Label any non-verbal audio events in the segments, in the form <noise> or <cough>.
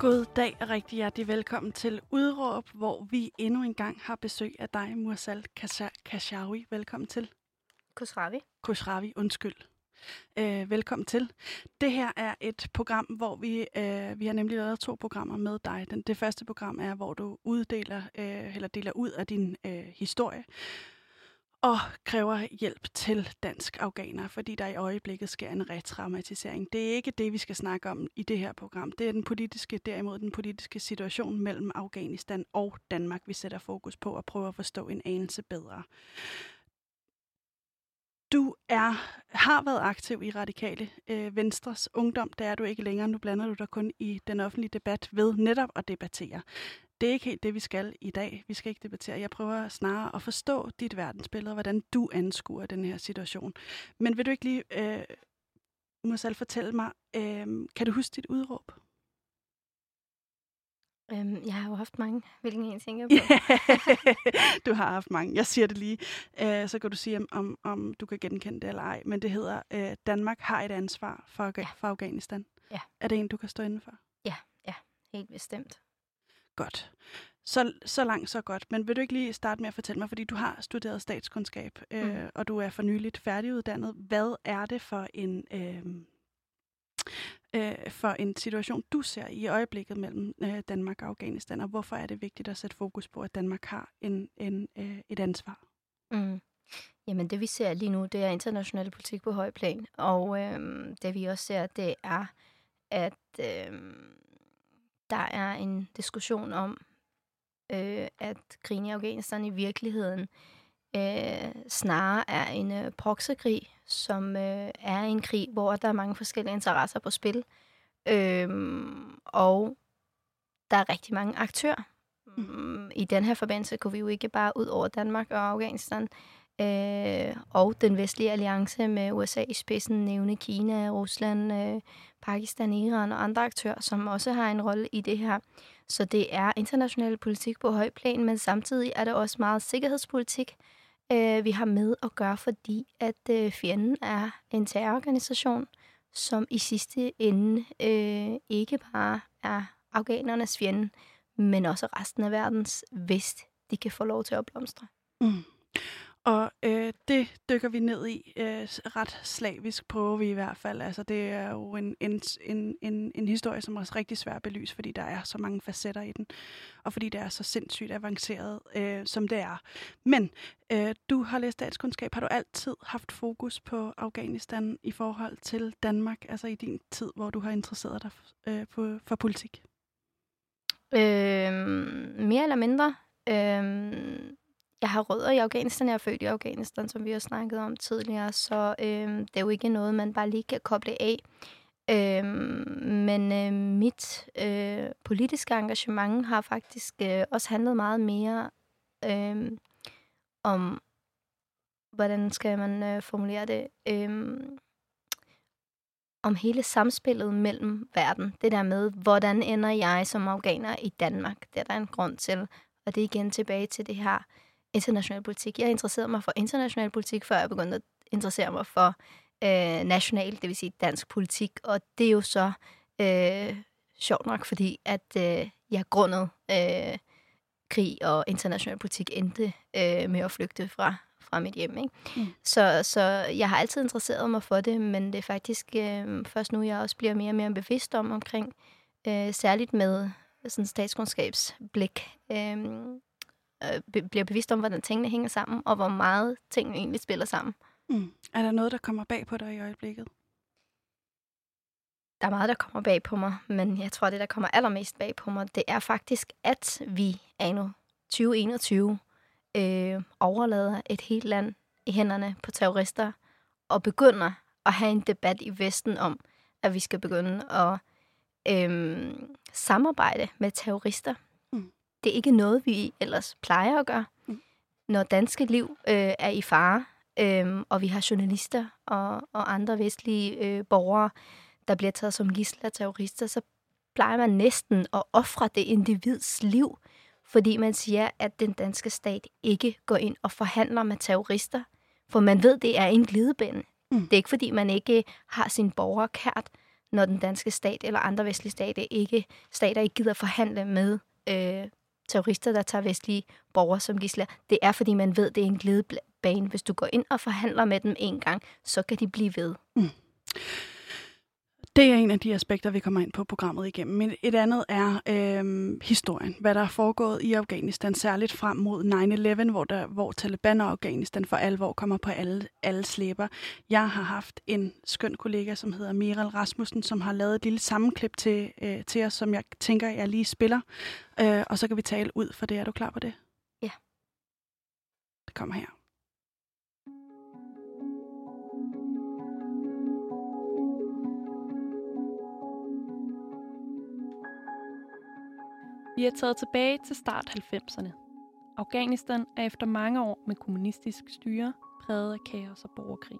God dag og rigtig hjertelig velkommen til Udråb, hvor vi endnu en gang har besøg af dig, Mursal Kashawi. Velkommen til. Khosravi. Khosravi, undskyld. Øh, velkommen til. Det her er et program, hvor vi, øh, vi har nemlig lavet to programmer med dig. Den, det første program er, hvor du uddeler, øh, eller deler ud af din øh, historie og kræver hjælp til dansk afghaner, fordi der i øjeblikket sker en retraumatisering. Det er ikke det, vi skal snakke om i det her program. Det er den politiske, derimod den politiske situation mellem Afghanistan og Danmark, vi sætter fokus på og prøver at forstå en anelse bedre. Du er, har været aktiv i Radikale øh, Venstres Ungdom. Det er du ikke længere. Nu blander du dig kun i den offentlige debat ved netop at debattere. Det er ikke helt det, vi skal i dag. Vi skal ikke debattere. Jeg prøver snarere at forstå dit verdensbillede, og hvordan du anskuer den her situation. Men vil du ikke lige, øh, Musal, fortælle mig, øh, kan du huske dit udråb? Øhm, jeg har jo haft mange. Hvilken en tænker på? <laughs> du har haft mange. Jeg siger det lige. Øh, så kan du sige, om, om du kan genkende det eller ej. Men det hedder, øh, Danmark har et ansvar for, ja. for Afghanistan. Ja. Er det en, du kan stå inden for? Ja, ja. Helt bestemt. Godt. Så, så langt, så godt. Men vil du ikke lige starte med at fortælle mig, fordi du har studeret statskundskab, øh, mm. og du er for nyligt færdiguddannet. Hvad er det for en... Øh, øh, for en situation, du ser i øjeblikket mellem øh, Danmark og Afghanistan, og hvorfor er det vigtigt at sætte fokus på, at Danmark har en, en, øh, et ansvar? Mm. Jamen det vi ser lige nu, det er international politik på høj plan, og øh, det vi også ser, det er, at øh, der er en diskussion om, øh, at krigen i Afghanistan i virkeligheden øh, snarere er en øh, proxykrig, som øh, er en krig, hvor der er mange forskellige interesser på spil. Øh, og der er rigtig mange aktører. Mm. I den her forbindelse kunne vi jo ikke bare ud over Danmark og Afghanistan øh, og den vestlige alliance med USA i spidsen nævne Kina, Rusland, øh, Pakistan, Iran og andre aktører, som også har en rolle i det her. Så det er international politik på høj plan, men samtidig er det også meget sikkerhedspolitik, øh, vi har med at gøre, fordi at øh, fjenden er en terrororganisation, som i sidste ende øh, ikke bare er afghanernes fjende, men også resten af verdens, hvis de kan få lov til at blomstre. Mm. Og øh, det dykker vi ned i øh, ret slavisk, prøver vi i hvert fald. Altså, det er jo en, en, en, en, en historie, som er også rigtig svær at belyse, fordi der er så mange facetter i den, og fordi det er så sindssygt avanceret, øh, som det er. Men øh, du har læst statskundskab. Har du altid haft fokus på Afghanistan i forhold til Danmark, altså i din tid, hvor du har interesseret dig øh, på, for politik? Øh, mere eller mindre. Øh jeg har rødder i Afghanistan. Jeg er født i Afghanistan, som vi har snakket om tidligere, så øh, det er jo ikke noget, man bare lige kan koble af. Øh, men øh, mit øh, politiske engagement har faktisk øh, også handlet meget mere øh, om, hvordan skal man øh, formulere det, øh, om hele samspillet mellem verden. Det der med, hvordan ender jeg som afghaner i Danmark? Det er der en grund til. Og det er igen tilbage til det her international politik. Jeg interesserede mig for international politik, før jeg begyndte at interessere mig for øh, national, det vil sige dansk politik. Og det er jo så øh, sjovt nok, fordi at øh, jeg grundet øh, krig og international politik endte øh, med at flygte fra, fra mit hjem. Ikke? Mm. Så, så jeg har altid interesseret mig for det, men det er faktisk øh, først nu, jeg også bliver mere og mere bevidst om omkring, øh, særligt med sådan statskundskabsblik, øh, øh, bliver bevidst om, hvordan tingene hænger sammen, og hvor meget tingene egentlig spiller sammen. Mm. Er der noget, der kommer bag på dig i øjeblikket? Der er meget, der kommer bag på mig, men jeg tror, det, der kommer allermest bag på mig, det er faktisk, at vi nu 2021 øh, overlader et helt land i hænderne på terrorister, og begynder at have en debat i Vesten om, at vi skal begynde at øh, samarbejde med terrorister det er ikke noget, vi ellers plejer at gøre. Mm. Når danske liv øh, er i fare, øh, og vi har journalister og, og andre vestlige øh, borgere, der bliver taget som gisler terrorister, så plejer man næsten at ofre det individs liv, fordi man siger, at den danske stat ikke går ind og forhandler med terrorister. For man ved, det er en glidebane. Mm. Det er ikke, fordi man ikke har sin borgere kært, når den danske stat eller andre vestlige stater ikke, stater ikke gider forhandle med øh, terrorister, der tager vestlige borgere som gisler. Det er, fordi man ved, det er en glidebane. Hvis du går ind og forhandler med dem en gang, så kan de blive ved. Mm. Det er en af de aspekter, vi kommer ind på programmet igennem. Men et andet er øh, historien. Hvad der er foregået i Afghanistan, særligt frem mod 9-11, hvor, der, hvor Taliban og Afghanistan for alvor kommer på alle, alle slæber. Jeg har haft en skøn kollega, som hedder Miral Rasmussen, som har lavet et lille sammenklip til, øh, til os, som jeg tænker, jeg lige spiller. Øh, og så kan vi tale ud for det. Er du klar på det? Ja. Det kommer her. Vi er taget tilbage til start 90'erne. Afghanistan er efter mange år med kommunistisk styre præget af kaos og borgerkrig.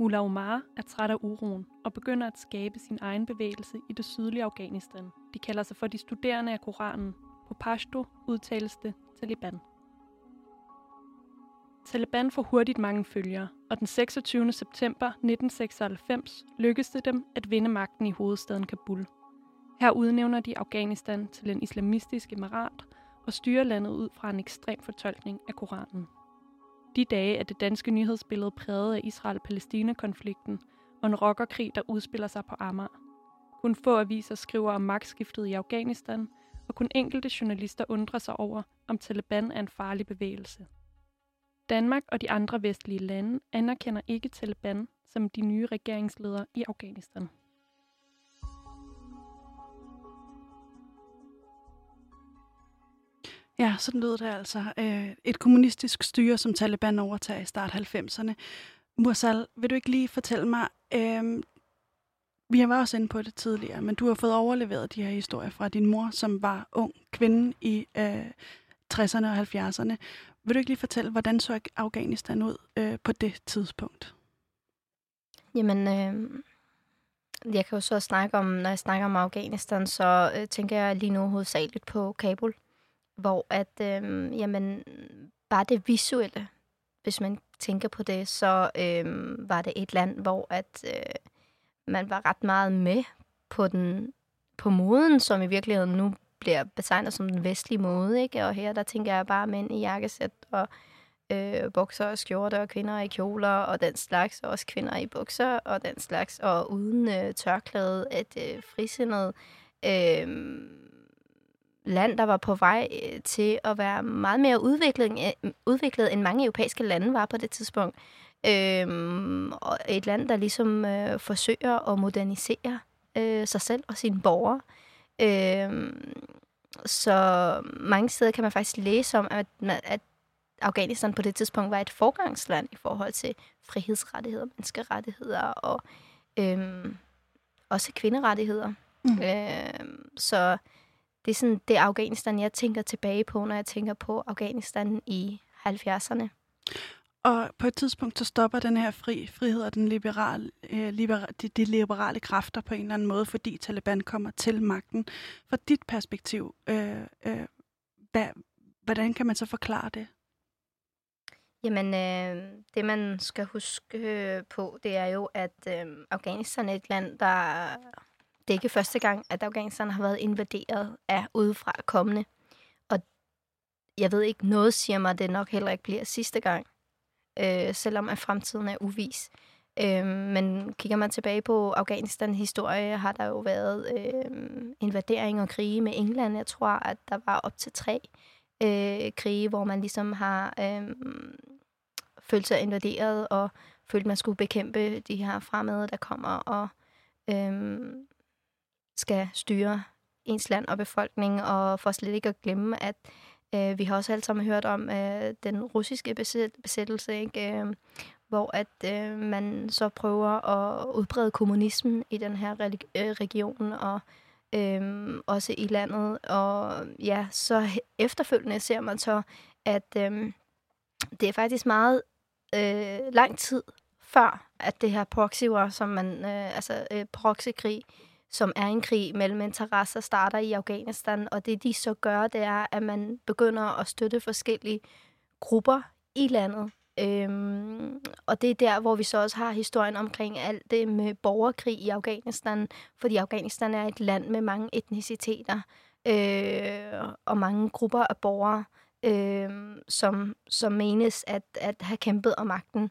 Mullah Omar er træt af uroen og begynder at skabe sin egen bevægelse i det sydlige Afghanistan. De kalder sig for de studerende af Koranen. På Pashto udtales det Taliban. Taliban får hurtigt mange følgere, og den 26. september 1996 lykkedes det dem at vinde magten i hovedstaden Kabul. Her udnævner de Afghanistan til en islamistisk emirat og styrer landet ud fra en ekstrem fortolkning af Koranen. De dage er det danske nyhedsbillede præget af Israel-Palæstina-konflikten og en rockerkrig, der udspiller sig på Amager. Kun få aviser skriver om magtskiftet i Afghanistan – og kun enkelte journalister undrer sig over, om Taliban er en farlig bevægelse. Danmark og de andre vestlige lande anerkender ikke Taliban som de nye regeringsledere i Afghanistan. Ja, sådan lød det altså. Øh, et kommunistisk styre, som Taliban overtager i start 90'erne. Mursal, vil du ikke lige fortælle mig, øh, vi har været også inde på det tidligere, men du har fået overleveret de her historier fra din mor, som var ung kvinde i øh, 60'erne og 70'erne. Vil du ikke lige fortælle, hvordan så Afghanistan ud øh, på det tidspunkt? Jamen, øh, jeg kan jo så snakke om, når jeg snakker om Afghanistan, så øh, tænker jeg lige nu hovedsageligt på Kabul, hvor at, øh, jamen, bare det visuelle, hvis man tænker på det, så øh, var det et land, hvor at... Øh, man var ret meget med på den på moden, som i virkeligheden nu bliver betegnet som den vestlige mode, ikke? Og her, der tænker jeg bare mænd i jakkesæt og øh, bukser og skjorter og kvinder i kjoler og den slags, og også kvinder i bukser og den slags, og uden øh, tørklæde, et øh, frisindet øh, land, der var på vej øh, til at være meget mere udviklet, øh, udviklet, end mange europæiske lande var på det tidspunkt. Øhm, og et land, der ligesom øh, forsøger at modernisere øh, sig selv og sine borgere. Øhm, så mange steder kan man faktisk læse om, at, at Afghanistan på det tidspunkt var et forgangsland i forhold til frihedsrettigheder, menneskerettigheder og øhm, også kvinderettigheder. Mm. Øhm, så det er sådan det Afghanistan, jeg tænker tilbage på, når jeg tænker på Afghanistan i 70'erne. Og på et tidspunkt, så stopper den her fri, frihed og den liberal, øh, liberal, de, de liberale kræfter på en eller anden måde, fordi Taliban kommer til magten. Fra dit perspektiv, øh, øh, hvad, hvordan kan man så forklare det? Jamen, øh, det man skal huske øh, på, det er jo, at øh, Afghanistan er et land, der... Det er ikke første gang, at Afghanistan har været invaderet af udefra kommende. Og jeg ved ikke, noget siger mig, at det nok heller ikke bliver sidste gang øh, selvom at fremtiden er uvis. Øh, men kigger man tilbage på Afghanistan historie, har der jo været øh, invadering og krige med England. Jeg tror, at der var op til tre øh, krige, hvor man ligesom har øh, følt sig invaderet og følt, man skulle bekæmpe de her fremmede, der kommer og øh, skal styre ens land og befolkning, og for slet ikke at glemme, at Øh, Øh, vi har også alle sammen hørt om øh, den russiske besættelse, ikke? Øh, hvor at øh, man så prøver at udbrede kommunismen i den her øh, region og øh, også i landet. Og ja, så efterfølgende ser man så, at øh, det er faktisk meget øh, lang tid før, at det her proxy war, som man, øh, altså øh, proxykrig, som er en krig mellem interesser, starter i Afghanistan. Og det, de så gør, det er, at man begynder at støtte forskellige grupper i landet. Øhm, og det er der, hvor vi så også har historien omkring alt det med borgerkrig i Afghanistan, fordi Afghanistan er et land med mange etniciteter øh, og mange grupper af borgere, øh, som, som menes at, at have kæmpet om magten.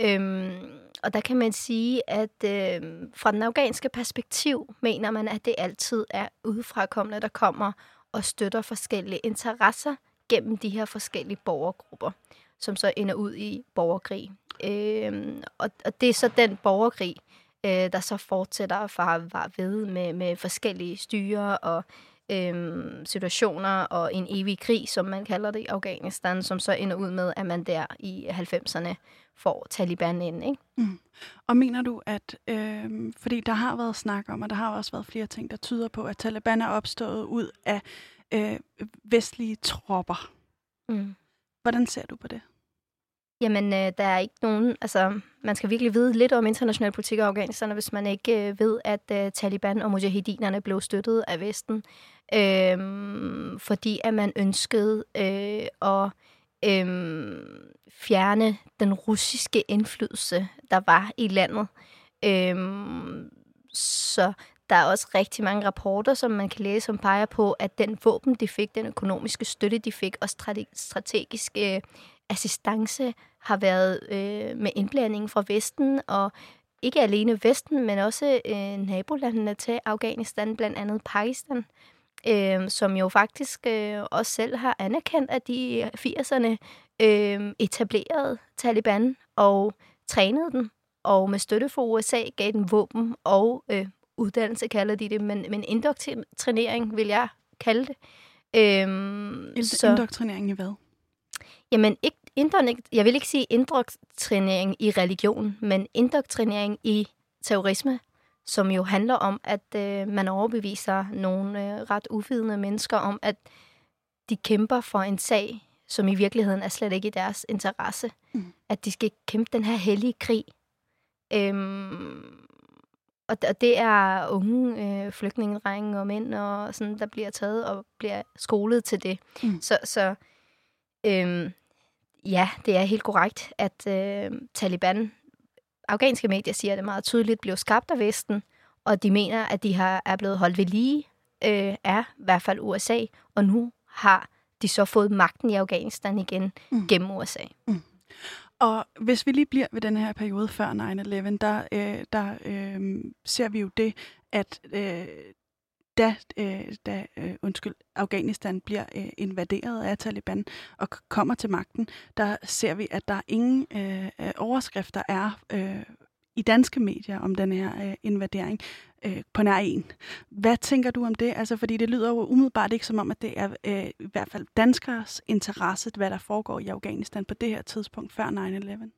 Øhm, og der kan man sige, at øhm, fra den afghanske perspektiv mener man, at det altid er udefrakommende, der kommer og støtter forskellige interesser gennem de her forskellige borgergrupper, som så ender ud i borgerkrig. Øhm, og, og det er så den borgerkrig, øh, der så fortsætter fra var ved med, med forskellige styre og øhm, situationer og en evig krig, som man kalder det i Afghanistan, som så ender ud med, at man der i 90'erne får Taliban ind. Ikke? Mm. Og mener du, at, øh, fordi der har været snak om, og der har også været flere ting, der tyder på, at Taliban er opstået ud af øh, vestlige tropper. Mm. Hvordan ser du på det? Jamen, øh, der er ikke nogen... Altså, man skal virkelig vide lidt om international politik og Afghanistan, hvis man ikke øh, ved, at øh, Taliban og mujahedinerne blev støttet af Vesten, øh, fordi at man ønskede øh, at øh, fjerne den russiske indflydelse, der var i landet. Øh, så der er også rigtig mange rapporter, som man kan læse, som peger på, at den våben, de fik, den økonomiske støtte, de fik, og strategiske øh, assistance har været øh, med indblanding fra Vesten, og ikke alene Vesten, men også øh, nabolandene til Afghanistan, blandt andet Pakistan, øh, som jo faktisk øh, også selv har anerkendt, at de i 80'erne øh, etablerede Taliban og trænede den, og med støtte fra USA gav den våben og øh, uddannelse, kalder de det, men, men indoktrinering vil jeg kalde det. Øhm, Ind- så, indoktrinering i hvad? Jamen, ikke, indok- jeg vil ikke sige indoktrinering i religion, men indoktrinering i terrorisme, som jo handler om, at øh, man overbeviser nogle øh, ret uvidende mennesker om, at de kæmper for en sag, som i virkeligheden er slet ikke i deres interesse. Mm. At de skal kæmpe den her hellige krig. Øhm, og, og det er unge øh, flygtningedrenge og mænd, og sådan, der bliver taget og bliver skolet til det. Mm. Så, så øhm, ja, det er helt korrekt, at øh, Taliban, afghanske medier siger det meget tydeligt, blev skabt af Vesten, og de mener, at de har, er blevet holdt ved lige øh, af i hvert fald USA, og nu har de så fået magten i Afghanistan igen mm. gennem USA. Mm. Og hvis vi lige bliver ved den her periode før 9-11, der, øh, der øh, ser vi jo det, at øh, da, øh, da øh, undskyld, Afghanistan bliver øh, invaderet af Taliban og kommer til magten, der ser vi, at der ingen øh, øh, overskrifter er øh, i danske medier om den her øh, invadering øh, på nær en. Hvad tænker du om det? Altså, fordi det lyder jo umiddelbart ikke som om, at det er øh, i hvert fald danskers interesse, hvad der foregår i Afghanistan på det her tidspunkt før 9-11.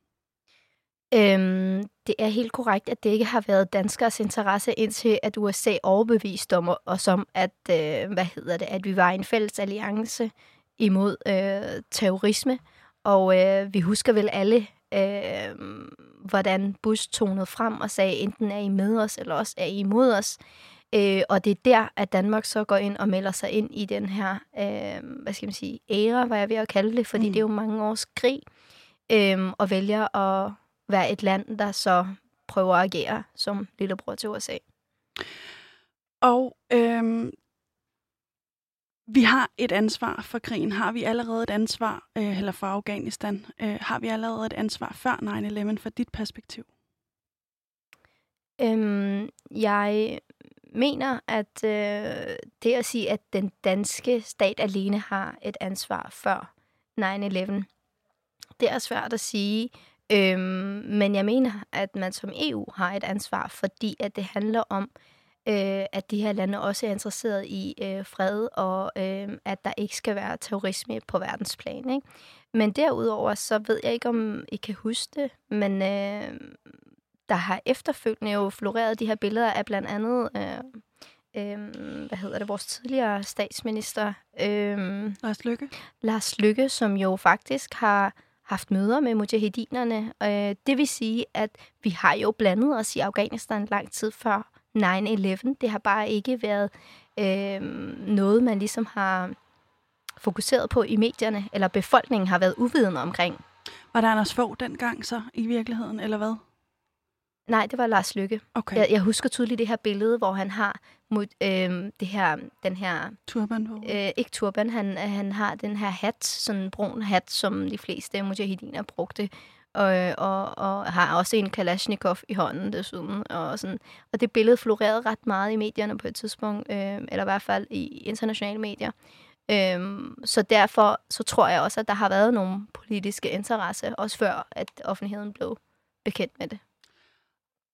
Øhm, det er helt korrekt, at det ikke har været danskers interesse indtil, at USA overbeviste om os om, at, øh, hvad hedder det, at vi var en fælles alliance imod øh, terrorisme. Og øh, vi husker vel alle, øh, hvordan Bush tonede frem og sagde, enten er I med os, eller også er I imod os. Øh, og det er der, at Danmark så går ind og melder sig ind i den her, øh, hvad skal man sige, æra, hvad jeg ved at kalde det, fordi mm. det er jo mange års krig, øh, og vælger at være et land, der så prøver at agere som lillebror til USA. Og øhm, vi har et ansvar for krigen. Har vi allerede et ansvar, øh, eller for Afghanistan, øh, har vi allerede et ansvar før 9-11 fra dit perspektiv? Øhm, jeg mener, at øh, det at sige, at den danske stat alene har et ansvar før 9-11, det er svært at sige. Øhm, men jeg mener, at man som EU har et ansvar, fordi at det handler om, øh, at de her lande også er interesseret i øh, fred, og øh, at der ikke skal være terrorisme på verdensplan. Ikke? Men derudover, så ved jeg ikke, om I kan huske det, men øh, der har efterfølgende jo floreret de her billeder af blandt andet... Øh, øh, hvad hedder det, vores tidligere statsminister, øh, Lars Lykke. Lars Lykke, som jo faktisk har haft møder med mujahedinerne. Øh, det vil sige, at vi har jo blandet os i Afghanistan lang tid før 9-11. Det har bare ikke været øh, noget, man ligesom har fokuseret på i medierne, eller befolkningen har været uvidende omkring. Var der Anders Fogh dengang så i virkeligheden, eller hvad? Nej, det var Lars Lykke. Okay. Jeg, jeg husker tydeligt det her billede, hvor han har mod, øh, det her, den her, Turban på. øh, ikke turban, han, han har den her hat, sådan en brun hat, som de fleste mujahediner brugte, og, og, og har også en Kalashnikov i hånden desuden. Og, sådan. og det billede florerede ret meget i medierne på et tidspunkt, øh, eller i hvert fald i internationale medier. Øhm, så derfor så tror jeg også, at der har været nogle politiske interesser, også før at offentligheden blev bekendt med det.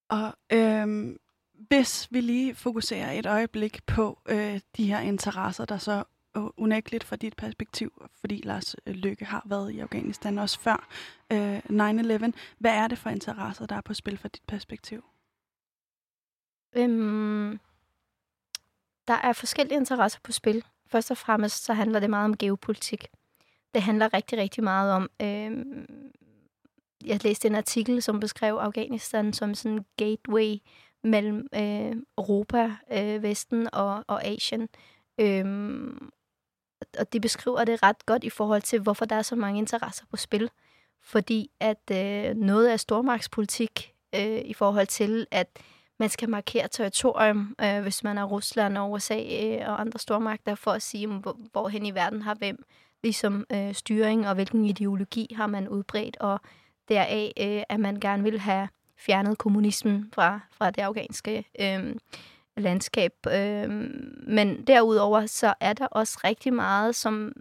Og øhm, hvis vi lige fokuserer et øjeblik på øh, de her interesser, der så øh, unægteligt fra dit perspektiv, fordi Lars øh, Lykke har været i Afghanistan også før øh, 9-11. Hvad er det for interesser, der er på spil fra dit perspektiv? Øhm, der er forskellige interesser på spil. Først og fremmest så handler det meget om geopolitik. Det handler rigtig, rigtig meget om... Øhm, jeg læste en artikel, som beskrev Afghanistan som sådan en gateway mellem øh, Europa, øh, Vesten og, og Asien. Øhm, og det beskriver det ret godt i forhold til, hvorfor der er så mange interesser på spil. Fordi at øh, noget af stormagtspolitik øh, i forhold til, at man skal markere territorium, øh, hvis man er Rusland og USA øh, og andre stormagter, for at sige, hvor, hvorhen i verden har hvem ligesom øh, styring, og hvilken ideologi har man udbredt, og deraf, øh, at man gerne vil have fjernet kommunismen fra, fra det afghanske øh, landskab. Øh, men derudover, så er der også rigtig meget, som...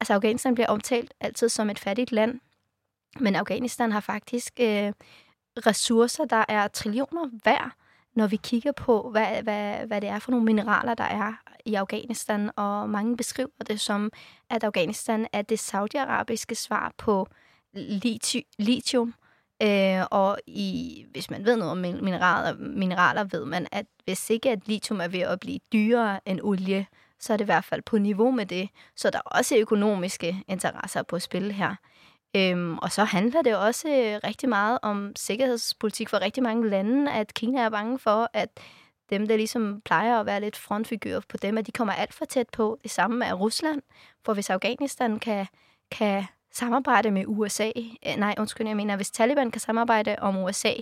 Altså, Afghanistan bliver omtalt altid som et fattigt land, men Afghanistan har faktisk øh, ressourcer, der er trillioner værd, når vi kigger på, hvad, hvad, hvad det er for nogle mineraler, der er i Afghanistan, og mange beskriver det som, at Afghanistan er det saudiarabiske svar på øh, lithium. Øh, og i, hvis man ved noget om mineraler, mineraler, ved man, at hvis ikke at lithium er ved at blive dyrere end olie, så er det i hvert fald på niveau med det. Så der er også økonomiske interesser på spil her. Øhm, og så handler det også øh, rigtig meget om sikkerhedspolitik for rigtig mange lande, at Kina er bange for, at dem, der ligesom plejer at være lidt frontfigurer på dem, at de kommer alt for tæt på. Det samme er Rusland, for hvis Afghanistan kan, kan samarbejde med USA, øh, nej, undskyld, jeg mener, hvis Taliban kan samarbejde om USA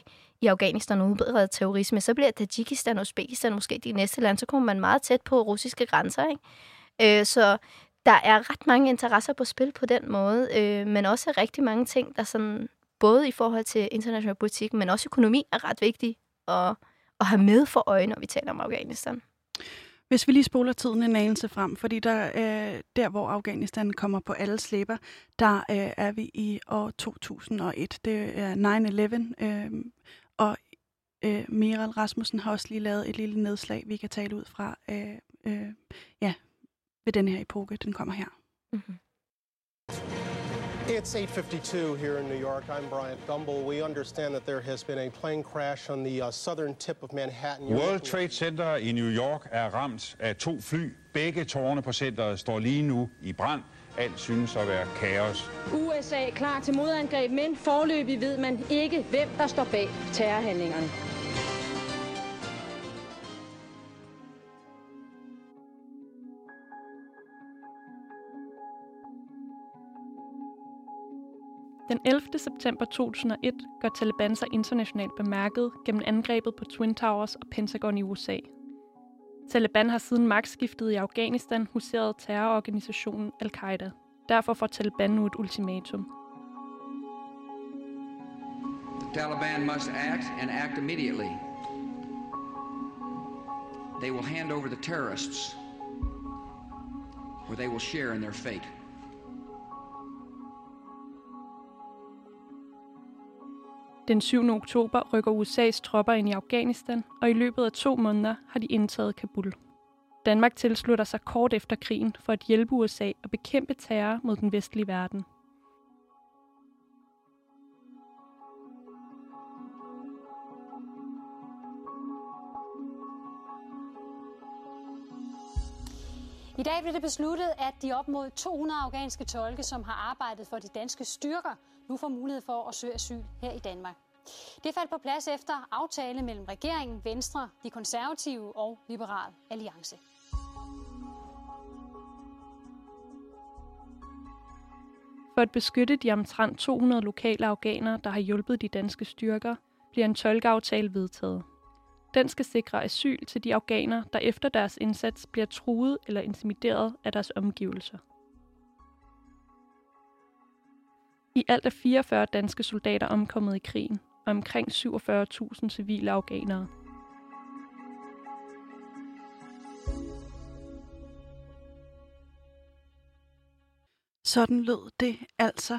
i Afghanistan og udbrede terrorisme, så bliver Tajikistan og Uzbekistan måske de næste lande, så kommer man meget tæt på russiske grænser, ikke? Øh, så der er ret mange interesser på spil på den måde, øh, men også rigtig mange ting, der sådan, både i forhold til international politik, men også økonomi er ret vigtigt at, at have med for øje, når vi taler om Afghanistan. Hvis vi lige spoler tiden en anelse frem, fordi der, øh, der hvor Afghanistan kommer på alle slæber, der øh, er vi i år 2001. Det er 9-11, øh, og øh, Miral Rasmussen har også lige lavet et lille nedslag, vi kan tale ud fra øh, øh, ja, ved den her epoke. Den kommer her. Mm-hmm. It's 8:52 here in New York. I'm Bryant Gumbel. We understand that there has been a plane crash on the uh, southern tip of Manhattan. World Trade Center i New York er ramt af to fly. Begge tårne på centret står lige nu i brand. Alt synes at være kaos. USA er klar til modangreb, men forløbig ved man ikke, hvem der står bag terrorhandlingerne. Den 11. september 2001 gør Taliban sig internationalt bemærket gennem angrebet på Twin Towers og Pentagon i USA. Taliban har siden magtskiftet i Afghanistan huseret terrororganisationen Al-Qaida. Derfor får Taliban nu et ultimatum. The Taliban must act and act immediately. They will hand over the terrorists, or they will share in their fate. Den 7. oktober rykker USA's tropper ind i Afghanistan, og i løbet af to måneder har de indtaget Kabul. Danmark tilslutter sig kort efter krigen for at hjælpe USA og bekæmpe terror mod den vestlige verden. I dag blev det besluttet, at de op mod 200 afghanske tolke, som har arbejdet for de danske styrker, nu får mulighed for at søge asyl her i Danmark. Det faldt på plads efter aftale mellem regeringen, Venstre, de konservative og Liberal Alliance. For at beskytte de omtrent 200 lokale afghanere, der har hjulpet de danske styrker, bliver en tolkeaftale vedtaget. Den skal sikre asyl til de afghanere, der efter deres indsats bliver truet eller intimideret af deres omgivelser. I alt er 44 danske soldater omkommet i krigen, og omkring 47.000 civile afghanere. Sådan lød det altså.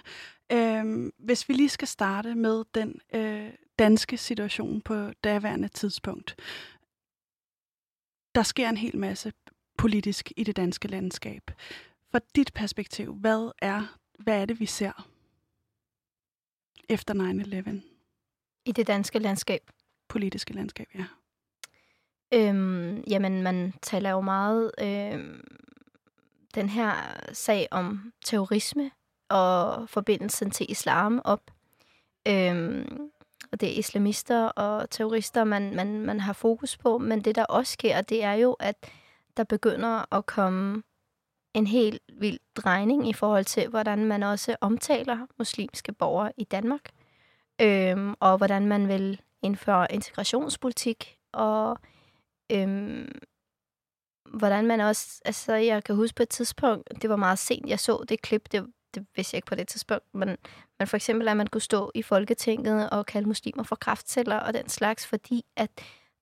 Øhm, hvis vi lige skal starte med den øh, danske situation på daværende tidspunkt. Der sker en hel masse politisk i det danske landskab. Fra dit perspektiv, hvad er, hvad er det, vi ser efter 9-11? I det danske landskab? Politiske landskab, ja. Øhm, jamen, man taler jo meget øhm, den her sag om terrorisme og forbindelsen til islam op. Øhm, og det er islamister og terrorister, man, man, man har fokus på. Men det, der også sker, det er jo, at der begynder at komme en helt vild drejning i forhold til, hvordan man også omtaler muslimske borgere i Danmark. Øhm, og hvordan man vil indføre integrationspolitik, og øhm, hvordan man også, altså jeg kan huske på et tidspunkt, det var meget sent, jeg så det klip, det, det vidste jeg ikke på det tidspunkt, men, men for eksempel, at man kunne stå i Folketinget og kalde muslimer for kraftceller og den slags, fordi at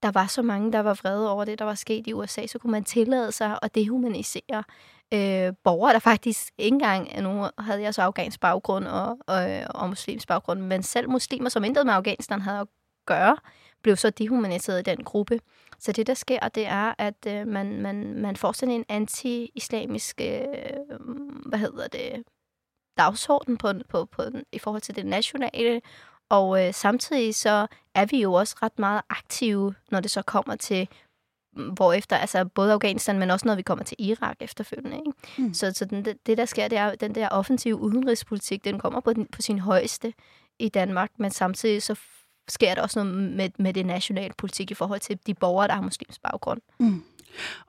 der var så mange, der var vrede over det, der var sket i USA, så kunne man tillade sig at dehumanisere øh, borgere, der faktisk ikke engang, nu havde jeg så afghansk baggrund og, og, og muslimsk baggrund, men selv muslimer, som intet med Afghanistan havde at gøre, blev så dehumaniseret i den gruppe. Så det, der sker, det er, at øh, man, man, man får sådan en anti-islamisk, øh, hvad hedder det, dagsorden på, på, på, i forhold til det nationale, og øh, samtidig så er vi jo også ret meget aktive, når det så kommer til hvor efter, altså både Afghanistan, men også når vi kommer til Irak efterfølgende. Ikke? Mm. Så, så den, det, der sker, det er, den der offensive udenrigspolitik, den kommer på, den, på sin højeste i Danmark, men samtidig så sker der også noget med, med det nationale politik i forhold til de borgere, der har muslims baggrund. Mm.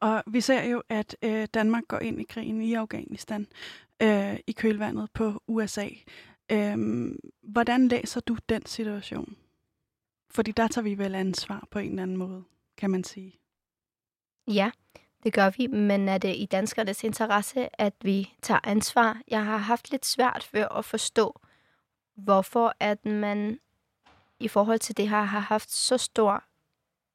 Og vi ser jo, at øh, Danmark går ind i krigen i Afghanistan øh, i kølvandet på USA. Øhm, hvordan læser du den situation? Fordi der tager vi vel ansvar på en eller anden måde, kan man sige. Ja, det gør vi, men er det i danskernes interesse, at vi tager ansvar? Jeg har haft lidt svært ved at forstå, hvorfor at man i forhold til det her har haft så stor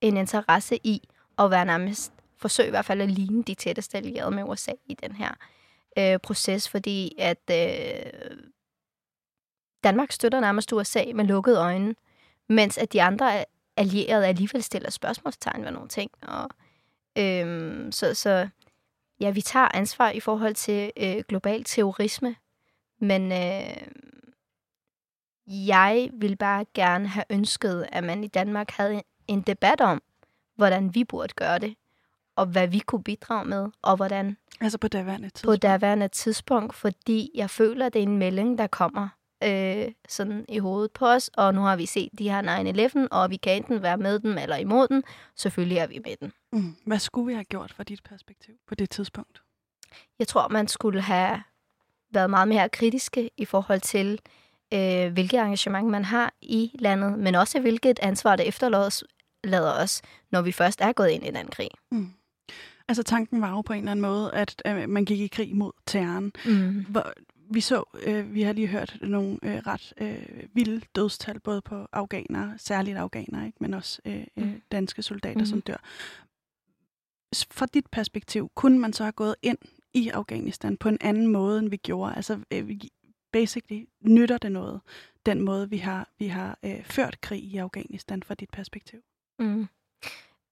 en interesse i at være nærmest forsøge i hvert fald at ligne de tætteste allierede med USA i den her øh, proces, fordi at øh, Danmark støtter nærmest USA med lukkede øjne, mens at de andre allierede alligevel stiller spørgsmålstegn ved nogle ting. Og, øh, så, så ja, vi tager ansvar i forhold til øh, global terrorisme, men øh, jeg vil bare gerne have ønsket, at man i Danmark havde en debat om, hvordan vi burde gøre det, og hvad vi kunne bidrage med, og hvordan. Altså på daværende tidspunkt? På daværende tidspunkt, fordi jeg føler, at det er en melding, der kommer øh, sådan i hovedet på os, og nu har vi set de her 9-11, og vi kan enten være med dem eller imod den. Selvfølgelig er vi med den. Mm. Hvad skulle vi have gjort fra dit perspektiv på det tidspunkt? Jeg tror, man skulle have været meget mere kritiske i forhold til, øh, hvilket engagement man har i landet, men også hvilket ansvar det efterlader os, når vi først er gået ind i den krig. Mm. Altså tanken var jo på en eller anden måde, at øh, man gik i krig mod terroren. Mm. Hvor, vi så, øh, vi har lige hørt nogle øh, ret øh, vilde dødstal, både på afghanere, særligt afghanere, ikke? men også øh, mm. danske soldater, mm. som dør. Fra dit perspektiv, kunne man så have gået ind i Afghanistan på en anden måde, end vi gjorde? Altså, øh, basically, nytter det noget, den måde, vi har, vi har øh, ført krig i Afghanistan fra dit perspektiv? Mm.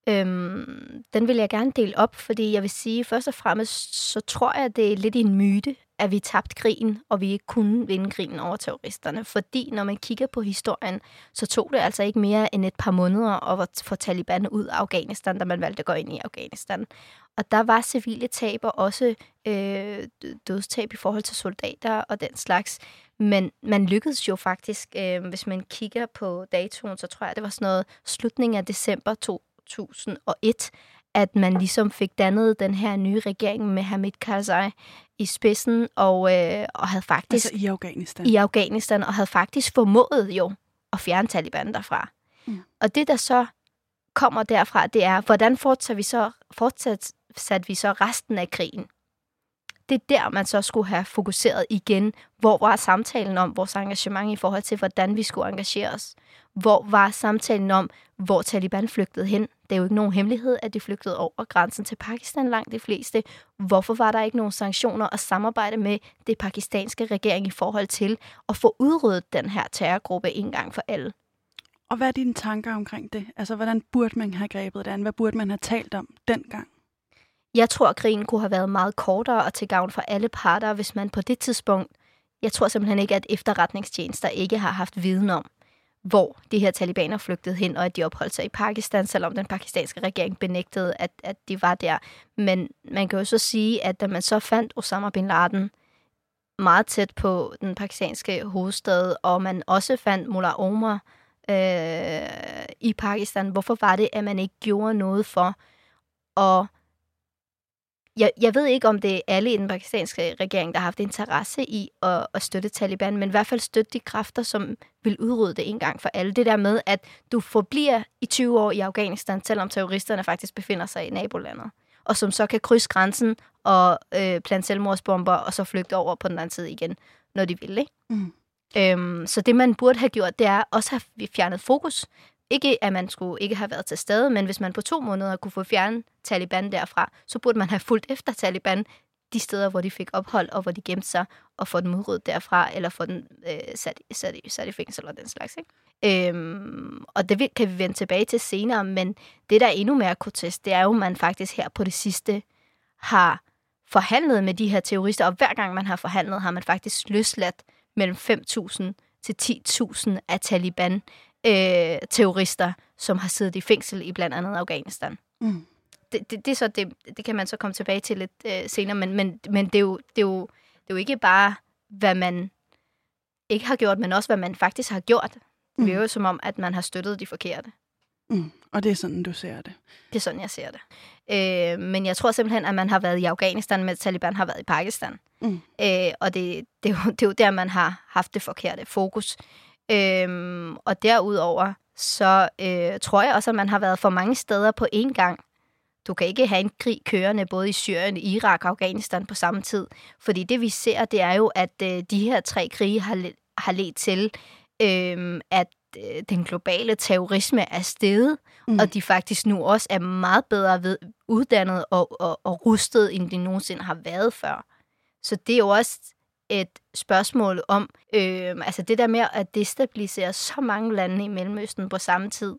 Øhm, den vil jeg gerne dele op, fordi jeg vil sige, først og fremmest, så tror jeg, det er lidt en myte, at vi tabte krigen, og vi ikke kunne vinde krigen over terroristerne. Fordi når man kigger på historien, så tog det altså ikke mere end et par måneder at få Taliban ud af Afghanistan, da man valgte at gå ind i Afghanistan. Og der var civile tab og også øh, dødstab i forhold til soldater og den slags. Men man lykkedes jo faktisk, øh, hvis man kigger på datoen, så tror jeg, det var sådan noget slutningen af december 2001, at man ligesom fik dannet den her nye regering med Hamid Karzai i spidsen, og, øh, og havde faktisk... Altså i Afghanistan. I Afghanistan, og havde faktisk formået jo at fjerne Taliban derfra. Mm. Og det, der så kommer derfra, det er, hvordan fortsatte vi så, fortsat, vi så resten af krigen? Det er der, man så skulle have fokuseret igen. Hvor var samtalen om vores engagement i forhold til, hvordan vi skulle engagere os? Hvor var samtalen om, hvor Taliban flygtede hen? Det er jo ikke nogen hemmelighed, at de flygtede over grænsen til Pakistan langt de fleste. Hvorfor var der ikke nogen sanktioner og samarbejde med det pakistanske regering i forhold til at få udryddet den her terrorgruppe en gang for alle? Og hvad er dine tanker omkring det? Altså, hvordan burde man have grebet det an? Hvad burde man have talt om dengang? Jeg tror, at krigen kunne have været meget kortere og til gavn for alle parter, hvis man på det tidspunkt... Jeg tror simpelthen ikke, at efterretningstjenester ikke har haft viden om, hvor de her talibaner flygtede hen, og at de opholdt sig i Pakistan, selvom den pakistanske regering benægtede, at, at de var der. Men man kan jo så sige, at da man så fandt Osama bin Laden meget tæt på den pakistanske hovedstad, og man også fandt Mullah Omar øh, i Pakistan, hvorfor var det, at man ikke gjorde noget for at jeg, jeg ved ikke, om det er alle i den pakistanske regering, der har haft interesse i at, at støtte Taliban, men i hvert fald støtte de kræfter, som vil udrydde det en gang for alle. Det der med, at du forbliver i 20 år i Afghanistan, selvom terroristerne faktisk befinder sig i nabolandet, og som så kan krydse grænsen og øh, plante selvmordsbomber, og så flygte over på den anden side igen, når de vil. Ikke? Mm. Øhm, så det, man burde have gjort, det er også at have fjernet fokus ikke, at man skulle ikke have været til stede, men hvis man på to måneder kunne få fjernet Taliban derfra, så burde man have fulgt efter Taliban de steder, hvor de fik ophold, og hvor de gemte sig, og få dem udryddet derfra, eller få den øh, sat, sat, sat i fængsel og den slags. Ikke? Øhm, og det kan vi vende tilbage til senere, men det, der er endnu mere grotesk, det er jo, at man faktisk her på det sidste har forhandlet med de her terrorister, og hver gang man har forhandlet, har man faktisk løsladt mellem 5.000 til 10.000 af Taliban øh, terrorister, som har siddet i fængsel i blandt andet Afghanistan. Mm. Det, det, det, er så, det, det kan man så komme tilbage til lidt øh, senere, men, men, men det, er jo, det, er jo, det er jo ikke bare, hvad man ikke har gjort, men også, hvad man faktisk har gjort. Mm. Det er jo som om, at man har støttet de forkerte. Mm. Og det er sådan, du ser det? Det er sådan, jeg ser det. Øh, men jeg tror simpelthen, at man har været i Afghanistan, mens Taliban har været i Pakistan. Mm. Øh, og det, det, er jo, det er jo der, man har haft det forkerte fokus. Øhm, og derudover, så øh, tror jeg også, at man har været for mange steder på én gang. Du kan ikke have en krig kørende både i Syrien, Irak og Afghanistan på samme tid. Fordi det vi ser, det er jo, at øh, de her tre krige har, har ledt til, øh, at øh, den globale terrorisme er steget, mm. og de faktisk nu også er meget bedre ved, uddannet og, og, og rustet, end de nogensinde har været før. Så det er jo også et spørgsmål om, øh, altså det der med at destabilisere så mange lande i Mellemøsten på samme tid,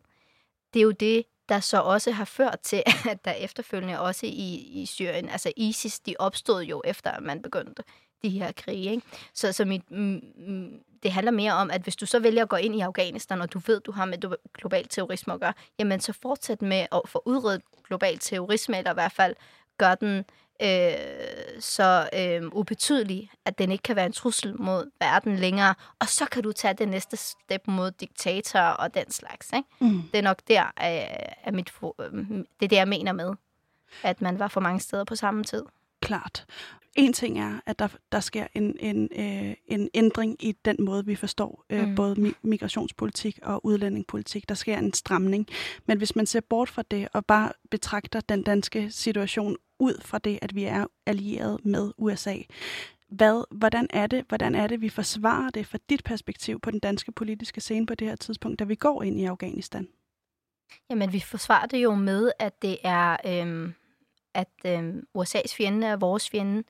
det er jo det, der så også har ført til, <laughs> at der efterfølgende også i, i Syrien, altså ISIS, de opstod jo efter, at man begyndte de her krige. Ikke? Så, så mit, mm, mm det handler mere om, at hvis du så vælger at gå ind i Afghanistan, og du ved, du har med global terrorisme at gøre, jamen så fortsæt med at få udryddet global terrorisme, eller i hvert fald gør den øh, så øh, ubetydelig, at den ikke kan være en trussel mod verden længere. Og så kan du tage det næste step mod diktatorer og den slags. Ikke? Mm. Det er nok der, øh, at mit, øh, det er det, jeg mener med, at man var for mange steder på samme tid. Klart. En ting er, at der, der sker en, en, øh, en ændring i den måde, vi forstår øh, mm. både mi- migrationspolitik og udlændingepolitik. Der sker en stramning. Men hvis man ser bort fra det og bare betragter den danske situation ud fra det, at vi er allieret med USA, hvad, hvordan, er det, hvordan er det, vi forsvarer det fra dit perspektiv på den danske politiske scene på det her tidspunkt, da vi går ind i Afghanistan? Jamen, vi forsvarer det jo med, at det er... Øh at øh, USA's fjende er vores fjende,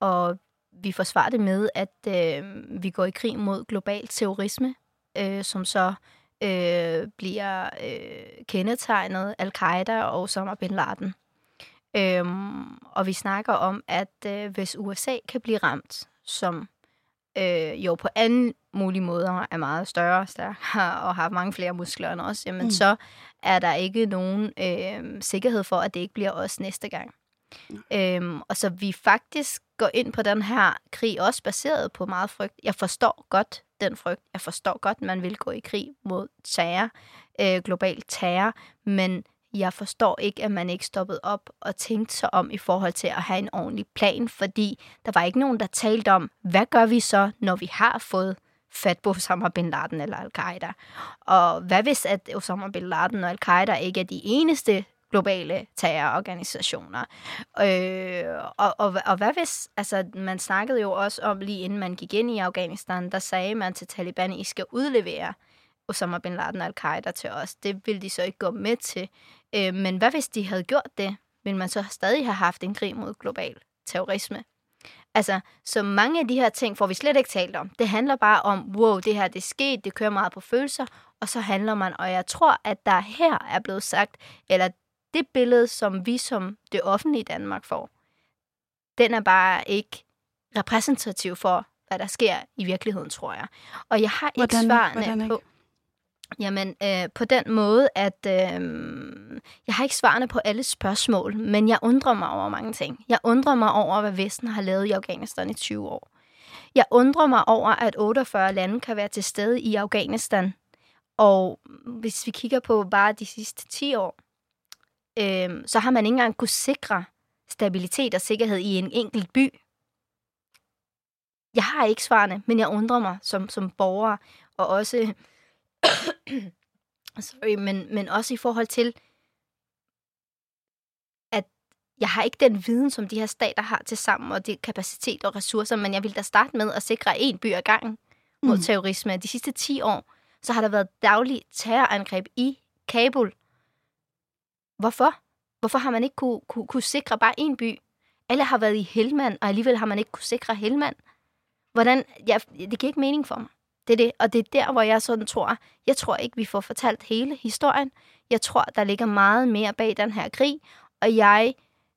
og vi forsvarer det med, at øh, vi går i krig mod global terrorisme, øh, som så øh, bliver øh, kendetegnet Al-Qaida og Osama bin Laden. Øhm, og vi snakker om, at øh, hvis USA kan blive ramt, som øh, jo på anden mulige måder er meget større, stærkere og har mange flere muskler end os, jamen mm. så er der ikke nogen øh, sikkerhed for, at det ikke bliver os næste gang. Mm. Øhm, og så vi faktisk går ind på den her krig, også baseret på meget frygt. Jeg forstår godt den frygt. Jeg forstår godt, at man vil gå i krig mod terror, øh, global terror, men jeg forstår ikke, at man ikke stoppede op og tænkte sig om i forhold til at have en ordentlig plan, fordi der var ikke nogen, der talte om, hvad gør vi så, når vi har fået fat på Osama Bin Laden eller Al-Qaida? Og hvad hvis, at Osama Bin Laden og Al-Qaida ikke er de eneste globale terrororganisationer. Øh, og, og, og hvad hvis, altså man snakkede jo også om, lige inden man gik ind i Afghanistan, der sagde man til Taliban, I skal udlevere Osama Bin Laden og Al-Qaida til os. Det ville de så ikke gå med til. Øh, men hvad hvis de havde gjort det? Ville man så stadig have haft en krig mod global terrorisme? Altså, så mange af de her ting får vi slet ikke talt om. Det handler bare om, wow, det her det er sket, det kører meget på følelser, og så handler man, og jeg tror, at der her er blevet sagt, eller det billede, som vi som det offentlige Danmark får, den er bare ikke repræsentativ for, hvad der sker i virkeligheden, tror jeg. Og jeg har ikke hvordan, svarene hvordan ikke? på... Jamen, øh, på den måde, at øh, jeg har ikke svarene på alle spørgsmål, men jeg undrer mig over mange ting. Jeg undrer mig over, hvad Vesten har lavet i Afghanistan i 20 år. Jeg undrer mig over, at 48 lande kan være til stede i Afghanistan. Og hvis vi kigger på bare de sidste 10 år, øh, så har man ikke engang kunne sikre stabilitet og sikkerhed i en enkelt by. Jeg har ikke svarene, men jeg undrer mig som, som borger, og også, <coughs> sorry, men, men også i forhold til, at jeg har ikke den viden, som de her stater har til sammen, og det kapacitet og ressourcer, men jeg vil da starte med at sikre en by ad gangen mod mm. terrorisme. De sidste 10 år, så har der været daglige terrorangreb i Kabul, Hvorfor? Hvorfor har man ikke kunne, kunne, kunne sikre bare en by? Alle har været i Helmand, og alligevel har man ikke kunne sikre Helmand. Hvordan? Ja, det giver ikke mening for mig. Det er det, og det er der, hvor jeg sådan tror, jeg tror ikke, vi får fortalt hele historien. Jeg tror, der ligger meget mere bag den her krig, og jeg,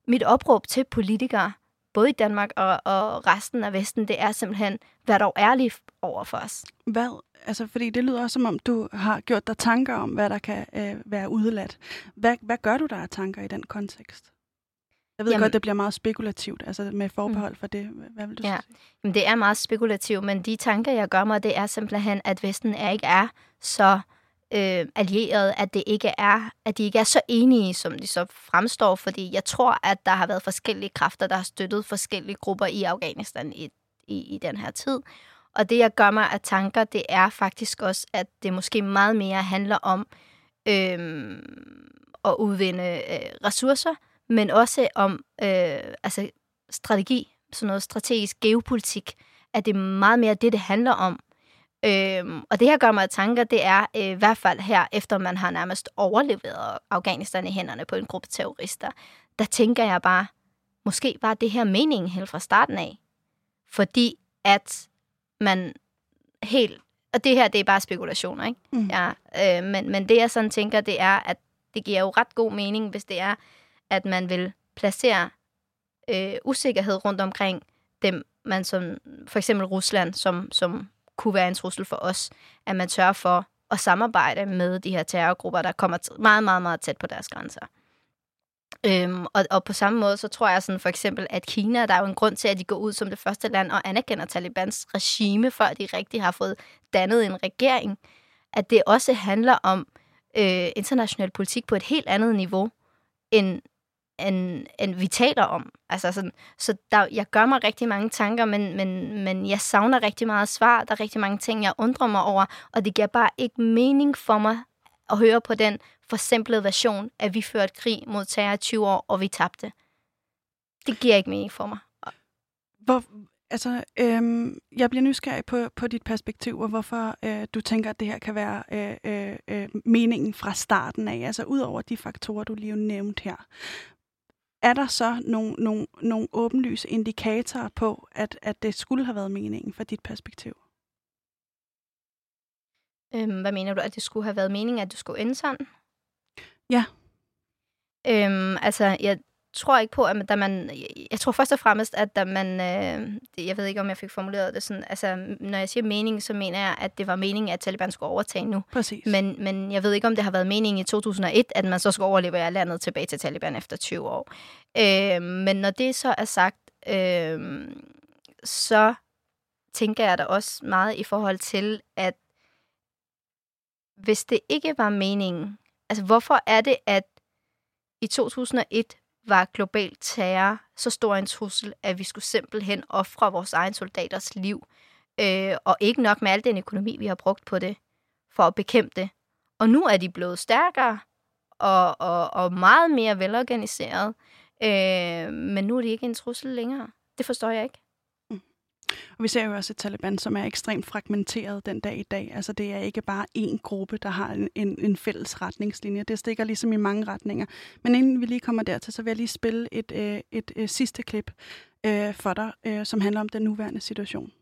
mit opråb til politikere, både i Danmark og, og resten af Vesten, det er simpelthen, vær dog ærlig over for os. Hvad altså, fordi det lyder også som om, du har gjort dig tanker om, hvad der kan øh, være udeladt. Hvad, hvad gør du der af tanker i den kontekst? Jeg ved Jamen, godt, det bliver meget spekulativt, altså med forbehold mm. for det. Hvad vil du ja. sige? Jamen, det er meget spekulativt, men de tanker, jeg gør mig, det er simpelthen, at Vesten er ikke er så øh, allieret, at det ikke er, at de ikke er så enige, som de så fremstår, fordi jeg tror, at der har været forskellige kræfter, der har støttet forskellige grupper i Afghanistan i, i, i den her tid. Og det, jeg gør mig af tanker, det er faktisk også, at det måske meget mere handler om øhm, at udvinde øh, ressourcer, men også om øh, altså strategi, sådan noget strategisk geopolitik, at det er meget mere det, det handler om. Øhm, og det her gør mig af tanker, det er øh, i hvert fald her, efter man har nærmest overleveret Afghanistan i hænderne på en gruppe terrorister, der tænker jeg bare, måske var det her meningen helt fra starten af. Fordi at man helt... Og det her, det er bare spekulationer, ikke? Mm. Ja, øh, men, men det, jeg sådan tænker, det er, at det giver jo ret god mening, hvis det er, at man vil placere øh, usikkerhed rundt omkring dem, man som, for eksempel Rusland, som, som kunne være en trussel for os, at man sørger for at samarbejde med de her terrorgrupper, der kommer meget, meget, meget tæt på deres grænser. Øhm, og, og på samme måde, så tror jeg sådan for eksempel, at Kina, der er jo en grund til, at de går ud som det første land og anerkender Talibans regime, før de rigtig har fået dannet en regering. At det også handler om øh, international politik på et helt andet niveau, end, end, end vi taler om. Altså sådan, så der, jeg gør mig rigtig mange tanker, men, men, men jeg savner rigtig meget svar. Der er rigtig mange ting, jeg undrer mig over, og det giver bare ikke mening for mig at høre på den forsimplede version, at vi førte krig mod terror i 20 år, og vi tabte. Det giver ikke mening for mig. Hvor, altså, øhm, jeg bliver nysgerrig på, på dit perspektiv, og hvorfor øh, du tænker, at det her kan være øh, øh, øh meningen fra starten af, altså ud over de faktorer, du lige nævnte her. Er der så nogle, nogle, nogle åbenlyse indikatorer på, at, at det skulle have været meningen fra dit perspektiv? Øhm, hvad mener du, at det skulle have været meningen, at du skulle ende sådan? Ja. Øhm, altså, jeg tror ikke på, at da man... Jeg tror først og fremmest, at da man... Øh, jeg ved ikke, om jeg fik formuleret det sådan... Altså, når jeg siger mening, så mener jeg, at det var meningen, at Taliban skulle overtage nu. Præcis. Men, men jeg ved ikke, om det har været meningen i 2001, at man så skal overlevere landet tilbage til Taliban efter 20 år. Øh, men når det så er sagt, øh, så tænker jeg da også meget i forhold til, at hvis det ikke var meningen, altså hvorfor er det, at i 2001 var global terror så stor en trussel, at vi skulle simpelthen ofre vores egen soldaters liv, øh, og ikke nok med al den økonomi, vi har brugt på det, for at bekæmpe det. Og nu er de blevet stærkere og, og, og meget mere velorganiseret, øh, men nu er de ikke en trussel længere. Det forstår jeg ikke. Og vi ser jo også et Taliban, som er ekstremt fragmenteret den dag i dag. Altså det er ikke bare én gruppe, der har en, en, en fælles retningslinje. Det stikker ligesom i mange retninger. Men inden vi lige kommer dertil, så vil jeg lige spille et, øh, et, et, et sidste klip øh, for dig, øh, som handler om den nuværende situation.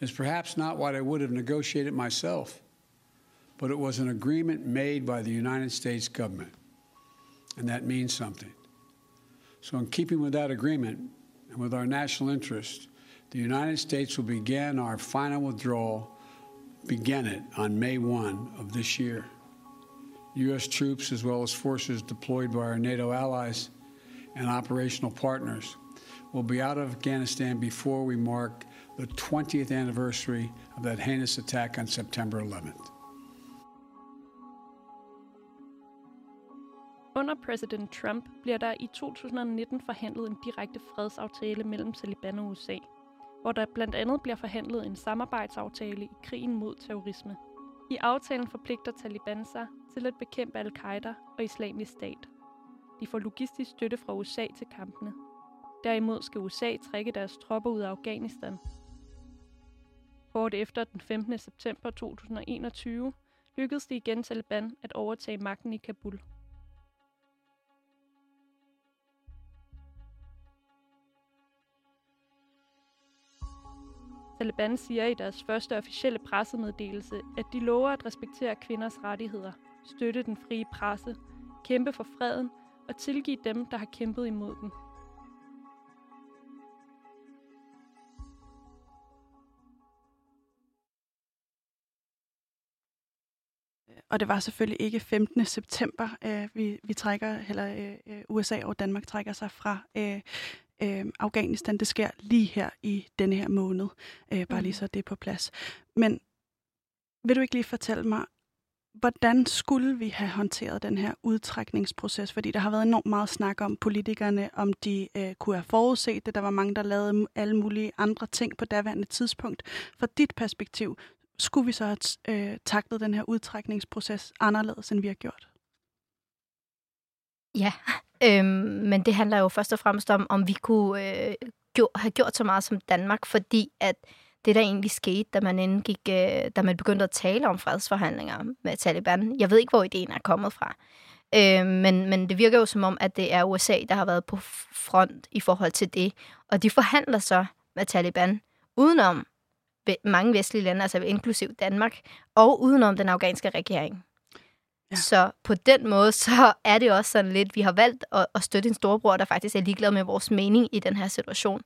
It's perhaps not what I would have negotiated myself. But it was an agreement made by the United States government, and that means something. So, in keeping with that agreement and with our national interest, the United States will begin our final withdrawal, begin it on May 1 of this year. U.S. troops, as well as forces deployed by our NATO allies and operational partners, will be out of Afghanistan before we mark the 20th anniversary of that heinous attack on September 11th. Under præsident Trump bliver der i 2019 forhandlet en direkte fredsaftale mellem Taliban og USA, hvor der blandt andet bliver forhandlet en samarbejdsaftale i krigen mod terrorisme. I aftalen forpligter Taliban sig til at bekæmpe al-Qaida og islamisk stat. De får logistisk støtte fra USA til kampene. Derimod skal USA trække deres tropper ud af Afghanistan. Kort efter den 15. september 2021 lykkedes det igen Taliban at overtage magten i Kabul. Taliban siger i deres første officielle pressemeddelelse, at de lover at respektere kvinders rettigheder, støtte den frie presse, kæmpe for freden og tilgive dem, der har kæmpet imod den. Og det var selvfølgelig ikke 15. september, øh, vi, vi trækker, eller øh, øh USA og Danmark trækker sig fra øh, øh, Afghanistan. Det sker lige her i denne her måned. Øh, bare lige mm. så det er på plads. Men vil du ikke lige fortælle mig, hvordan skulle vi have håndteret den her udtrækningsproces? Fordi der har været enormt meget snak om politikerne, om de øh, kunne have forudset det. Der var mange, der lavede alle mulige andre ting på daværende tidspunkt. Fra dit perspektiv, skulle vi så have øh, taklet den her udtrækningsproces anderledes, end vi har gjort? Ja, øhm, men det handler jo først og fremmest om, om vi kunne øh, gjort, have gjort så meget som Danmark, fordi at det, der egentlig skete, da man, indgik, øh, da man begyndte at tale om fredsforhandlinger med Taliban. Jeg ved ikke, hvor ideen er kommet fra. Øh, men, men det virker jo som om, at det er USA, der har været på front i forhold til det. Og de forhandler så med Taliban udenom mange vestlige lande, altså inklusiv Danmark, og udenom den afghanske regering. Ja. Så på den måde, så er det også sådan lidt, vi har valgt at, at støtte en storebror, der faktisk er ligeglad med vores mening i den her situation.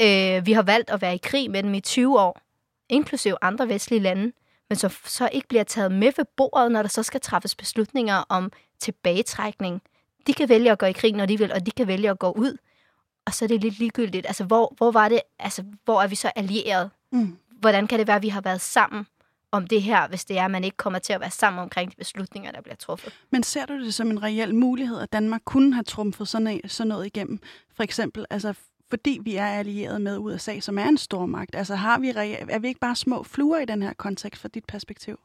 Øh, vi har valgt at være i krig med dem i 20 år, inklusiv andre vestlige lande, men så, så ikke bliver taget med ved bordet, når der så skal træffes beslutninger om tilbagetrækning. De kan vælge at gå i krig, når de vil, og de kan vælge at gå ud. Og så er det lidt ligegyldigt. Altså, hvor, hvor var det, altså, hvor er vi så allieret? Mm. Hvordan kan det være, at vi har været sammen om det her, hvis det er, at man ikke kommer til at være sammen omkring de beslutninger, der bliver truffet. Men ser du det som en reel mulighed, at Danmark kunne have trumfet sådan, noget igennem? For eksempel, altså fordi vi er allieret med USA, som er en stor magt. Altså har vi, er vi ikke bare små fluer i den her kontekst fra dit perspektiv?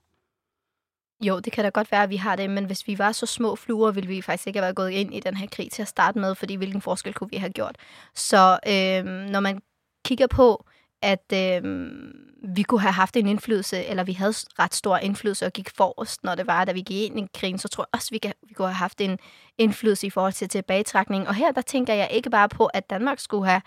Jo, det kan da godt være, at vi har det, men hvis vi var så små fluer, ville vi faktisk ikke have været gået ind i den her krig til at starte med, fordi hvilken forskel kunne vi have gjort? Så øh, når man kigger på, at øh, vi kunne have haft en indflydelse, eller vi havde ret stor indflydelse og gik forrest, når det var, da vi gik ind i krigen, så tror jeg også, vi, kan, vi kunne have haft en indflydelse i forhold til tilbagetrækning. Og her der tænker jeg ikke bare på, at Danmark skulle have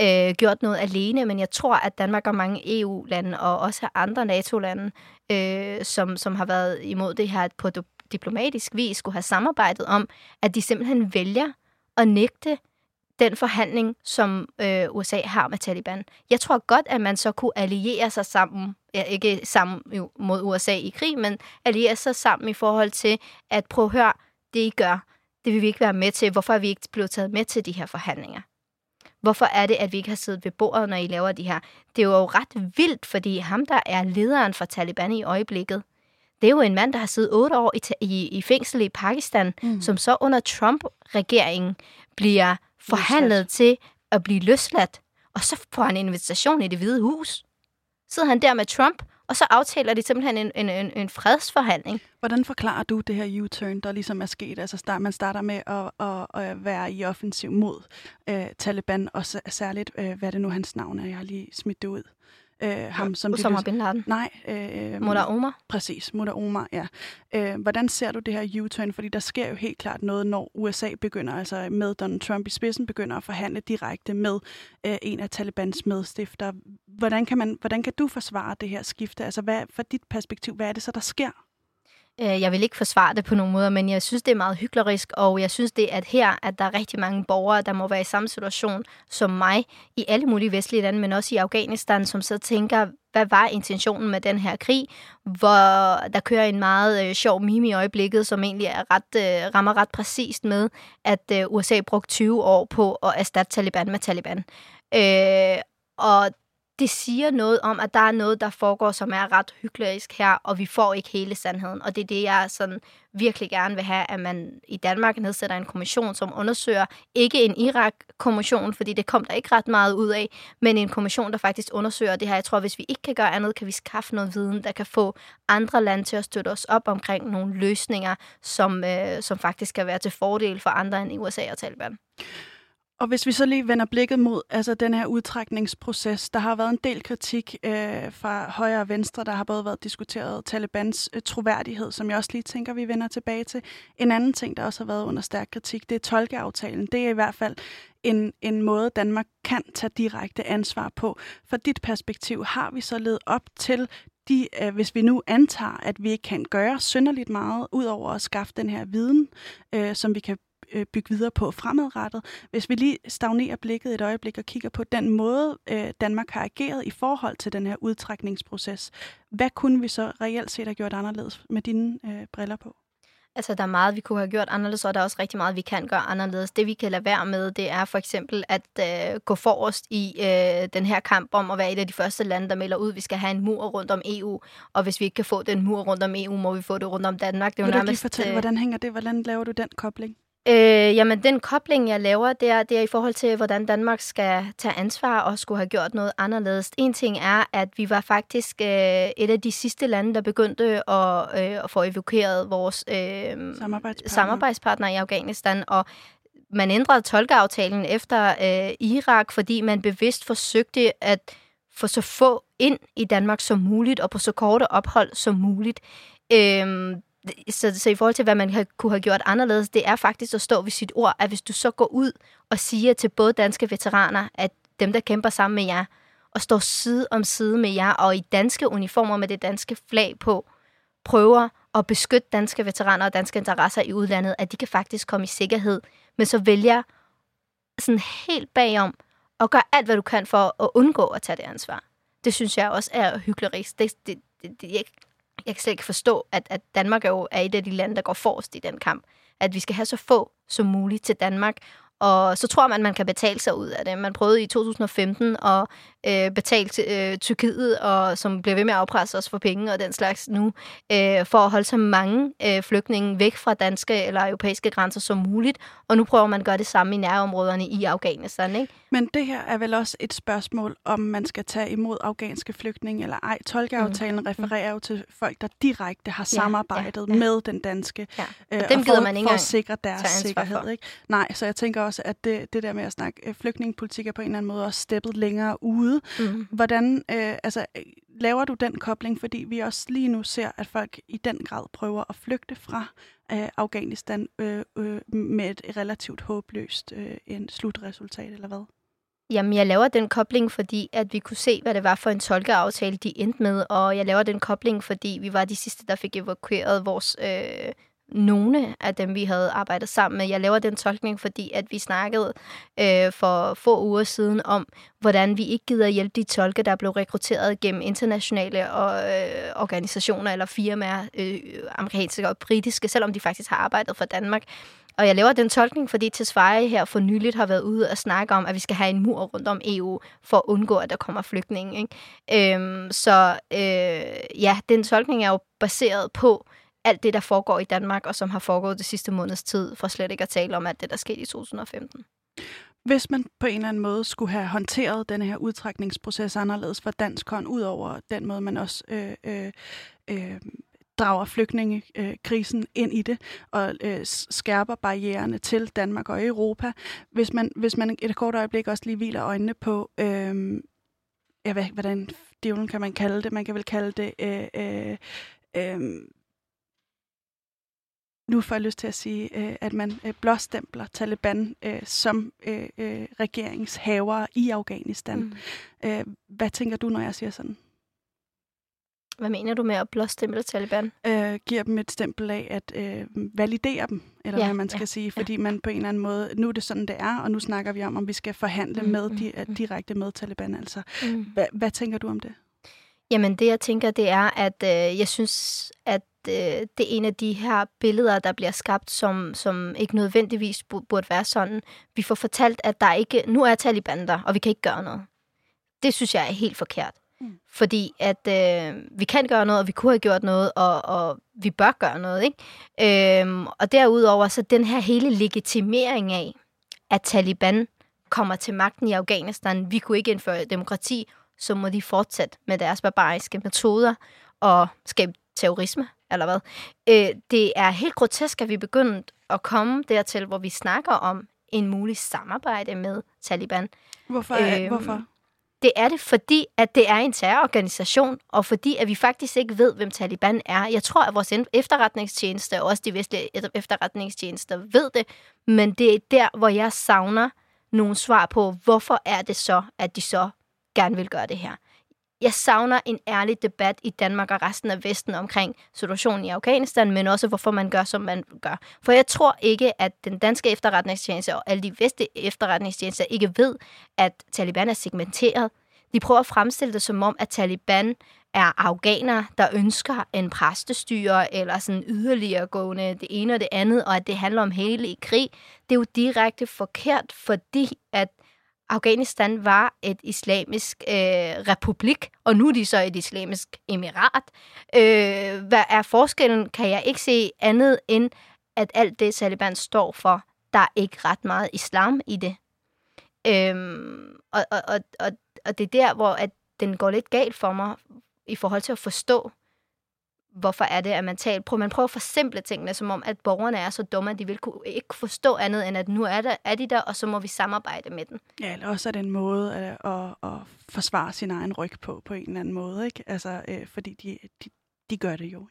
øh, gjort noget alene, men jeg tror, at Danmark og mange EU-lande og også andre NATO-lande, øh, som, som har været imod det her på diplomatisk vis, skulle have samarbejdet om, at de simpelthen vælger at nægte den forhandling, som øh, USA har med Taliban. Jeg tror godt, at man så kunne alliere sig sammen, ja, ikke sammen mod USA i krig, men alliere sig sammen i forhold til at prøve at høre, det I gør, det vil vi ikke være med til. Hvorfor er vi ikke blevet taget med til de her forhandlinger? Hvorfor er det, at vi ikke har siddet ved bordet, når I laver de her? Det er jo ret vildt, fordi ham, der er lederen for Taliban i øjeblikket, det er jo en mand, der har siddet otte år i, i, i fængsel i Pakistan, mm. som så under Trump-regeringen bliver forhandlet til at blive løsladt. Og så får han en invitation i det hvide hus. Sidder han der med Trump, og så aftaler de simpelthen en, en, en, en fredsforhandling. Hvordan forklarer du det her U-turn, der ligesom er sket? Altså start, man starter med at, at, at være i offensiv mod øh, Taliban, og særligt, øh, hvad det nu hans navn er? Jeg har lige smidt det ud. Øh, ham, som Osama Bin Laden? Nej. Øh, Mullah Omar? Præcis, Mullah Omar, ja. Øh, hvordan ser du det her U-turn? Fordi der sker jo helt klart noget, når USA begynder, altså med Donald Trump i spidsen, begynder at forhandle direkte med øh, en af Talibans medstifter. Hvordan kan, man, hvordan kan du forsvare det her skifte? Altså hvad, fra dit perspektiv, hvad er det så, der sker? Øh, jeg vil ikke forsvare det på nogen måde, men jeg synes, det er meget hyklerisk, og jeg synes, det er at her, at der er rigtig mange borgere, der må være i samme situation som mig, i alle mulige vestlige lande, men også i Afghanistan, som så tænker, hvad var intentionen med den her krig, hvor der kører en meget øh, sjov meme i øjeblikket, som egentlig er ret, øh, rammer ret præcist med, at øh, USA brugte 20 år på at erstatte Taliban med Taliban. Øh, og det siger noget om, at der er noget, der foregår, som er ret hyklerisk her, og vi får ikke hele sandheden. Og det er det, jeg sådan virkelig gerne vil have, at man i Danmark nedsætter en kommission, som undersøger ikke en Irak-kommission, fordi det kom der ikke ret meget ud af, men en kommission, der faktisk undersøger det her. Jeg tror, hvis vi ikke kan gøre andet, kan vi skaffe noget viden, der kan få andre lande til at støtte os op omkring nogle løsninger, som, øh, som faktisk kan være til fordel for andre end USA og Taliban. Og hvis vi så lige vender blikket mod altså den her udtrækningsproces, der har været en del kritik øh, fra højre og venstre, der har både været diskuteret Talibans øh, troværdighed, som jeg også lige tænker, vi vender tilbage til. En anden ting, der også har været under stærk kritik, det er tolkeaftalen. Det er i hvert fald en, en måde, Danmark kan tage direkte ansvar på. For dit perspektiv, har vi så ledet op til de, øh, hvis vi nu antager, at vi ikke kan gøre synderligt meget, ud over at skaffe den her viden, øh, som vi kan bygge videre på fremadrettet. Hvis vi lige stagnerer blikket et øjeblik og kigger på den måde, øh, Danmark har ageret i forhold til den her udtrækningsproces, hvad kunne vi så reelt set have gjort anderledes med dine øh, briller på? Altså, der er meget, vi kunne have gjort anderledes, og der er også rigtig meget, vi kan gøre anderledes. Det, vi kan lade være med, det er for eksempel at øh, gå forrest i øh, den her kamp om at være et af de første lande, der melder ud, vi skal have en mur rundt om EU, og hvis vi ikke kan få den mur rundt om EU, må vi få det rundt om Danmark. Det er Vil du nærmest, lige fortælle, øh, hvordan hænger det? Hvordan laver du den kobling? Øh, jamen, den kobling, jeg laver, det er, det er i forhold til, hvordan Danmark skal tage ansvar og skulle have gjort noget anderledes. En ting er, at vi var faktisk øh, et af de sidste lande, der begyndte at, øh, at få evakueret vores øh, samarbejdspartner. samarbejdspartner i Afghanistan, og man ændrede tolkeaftalen efter øh, Irak, fordi man bevidst forsøgte at få så få ind i Danmark som muligt, og på så korte ophold som muligt. Øh, så, så i forhold til, hvad man har, kunne have gjort anderledes, det er faktisk at stå ved sit ord, at hvis du så går ud og siger til både danske veteraner, at dem, der kæmper sammen med jer, og står side om side med jer, og i danske uniformer med det danske flag på, prøver at beskytte danske veteraner og danske interesser i udlandet, at de kan faktisk komme i sikkerhed, men så vælger sådan helt bagom og gør alt, hvad du kan for at undgå at tage det ansvar. Det synes jeg også er hyklerisk. Det, det, det, det, jeg kan slet ikke forstå, at, at Danmark er jo er et af de lande, der går forrest i den kamp. At vi skal have så få som muligt til Danmark, og så tror man, at man kan betale sig ud af det. Man prøvede i 2015 at øh, betale øh, Tyrkiet, og som bliver ved med at afpresse os for penge og den slags nu, øh, for at holde så mange øh, flygtninge væk fra danske eller europæiske grænser som muligt. Og nu prøver man at gøre det samme i nærområderne i Afghanistan. Ikke? Men det her er vel også et spørgsmål, om man skal tage imod afghanske flygtninge eller ej. Tolkeaftalen mm. refererer jo til folk, der direkte har samarbejdet ja, ja, ja. med den danske, ja. øh, dem og for, man ikke for at sikre deres sikkerhed. Ikke? Nej, så jeg tænker også, at det, det der med at snakke øh, flygtningepolitik er på en eller anden måde også steppet længere ude. Mm. Hvordan øh, altså, øh, laver du den kobling? Fordi vi også lige nu ser, at folk i den grad prøver at flygte fra øh, Afghanistan øh, øh, med et relativt håbløst øh, en slutresultat, eller hvad? Jamen, jeg laver den kobling, fordi at vi kunne se, hvad det var for en tolkeaftale, de endte med, og jeg laver den kobling, fordi vi var de sidste, der fik evakueret vores øh, nogle af dem, vi havde arbejdet sammen med. Jeg laver den tolkning, fordi at vi snakkede øh, for få uger siden om, hvordan vi ikke gider hjælpe de tolke, der blev rekrutteret gennem internationale og, øh, organisationer eller firmaer, øh, amerikanske og britiske, selvom de faktisk har arbejdet for Danmark. Og jeg laver den tolkning, fordi Tesfaye her for nyligt har været ude og snakke om, at vi skal have en mur rundt om EU for at undgå, at der kommer flygtninge. Ikke? Øhm, så øh, ja, den tolkning er jo baseret på alt det, der foregår i Danmark, og som har foregået det sidste måneds tid, for slet ikke at tale om alt det, der skete i 2015. Hvis man på en eller anden måde skulle have håndteret den her udtrækningsproces anderledes for dansk hånd, ud over den måde, man også øh, øh, øh, drager flygtningekrisen øh, ind i det og øh, skærper barriererne til Danmark og Europa. Hvis man, hvis man et kort øjeblik også lige hviler øjnene på, øh, ja, ikke, hvordan djævlen kan man kalde det? Man kan vel kalde det øh, øh, øh, nu får jeg lyst til at sige, øh, at man øh, blåstempler Taliban øh, som øh, øh, regeringshavere i Afghanistan. Mm. Øh, hvad tænker du, når jeg siger sådan? Hvad mener du med at blåstemple Taliban? Øh, giver dem et stempel af at øh, validere dem, eller ja, hvad man skal ja, sige, fordi ja. man på en eller anden måde, nu er det sådan, det er, og nu snakker vi om, om vi skal forhandle mm, med, di, mm, direkte med Taliban. Altså. Mm. Hva, hvad tænker du om det? Jamen det, jeg tænker, det er, at øh, jeg synes, at øh, det er en af de her billeder, der bliver skabt, som, som ikke nødvendigvis burde være sådan. Vi får fortalt, at der ikke nu er Taliban der, og vi kan ikke gøre noget. Det synes jeg er helt forkert. Mm. Fordi at øh, vi kan gøre noget, og vi kunne have gjort noget, og, og vi bør gøre noget. Ikke? Øhm, og derudover så den her hele legitimering af, at Taliban kommer til magten i Afghanistan. Vi kunne ikke indføre demokrati, så må de fortsætte med deres barbariske metoder og skabe terrorisme, eller hvad. Øh, det er helt grotesk, at vi er begyndt at komme dertil, hvor vi snakker om en mulig samarbejde med Taliban. Hvorfor? Øh, hvorfor? Det er det, fordi at det er en terrororganisation, og fordi at vi faktisk ikke ved, hvem Taliban er. Jeg tror, at vores efterretningstjeneste, og også de vestlige efterretningstjenester, ved det, men det er der, hvor jeg savner nogle svar på, hvorfor er det så, at de så gerne vil gøre det her. Jeg savner en ærlig debat i Danmark og resten af Vesten omkring situationen i Afghanistan, men også hvorfor man gør, som man gør. For jeg tror ikke, at den danske efterretningstjeneste og alle de vestlige efterretningstjenester ikke ved, at Taliban er segmenteret. De prøver at fremstille det som om, at Taliban er afghanere, der ønsker en præstestyre eller sådan yderligere gående det ene og det andet, og at det handler om hele i krig. Det er jo direkte forkert, fordi at Afghanistan var et islamisk øh, republik, og nu er de så et islamisk emirat. Øh, hvad er forskellen, kan jeg ikke se andet end, at alt det Taliban står for, der er ikke ret meget islam i det. Øh, og, og, og, og, og det er der, hvor at den går lidt galt for mig, i forhold til at forstå, hvorfor er det, at man taler? Prøv, man prøver at forsimple tingene, som om, at borgerne er så dumme, at de vil kunne, ikke forstå andet, end at nu er, der, er de der, og så må vi samarbejde med dem. Ja, eller også er det en måde at, at, at forsvare sin egen ryg på, på en eller anden måde, ikke? Altså, øh, fordi de, de, de gør det jo.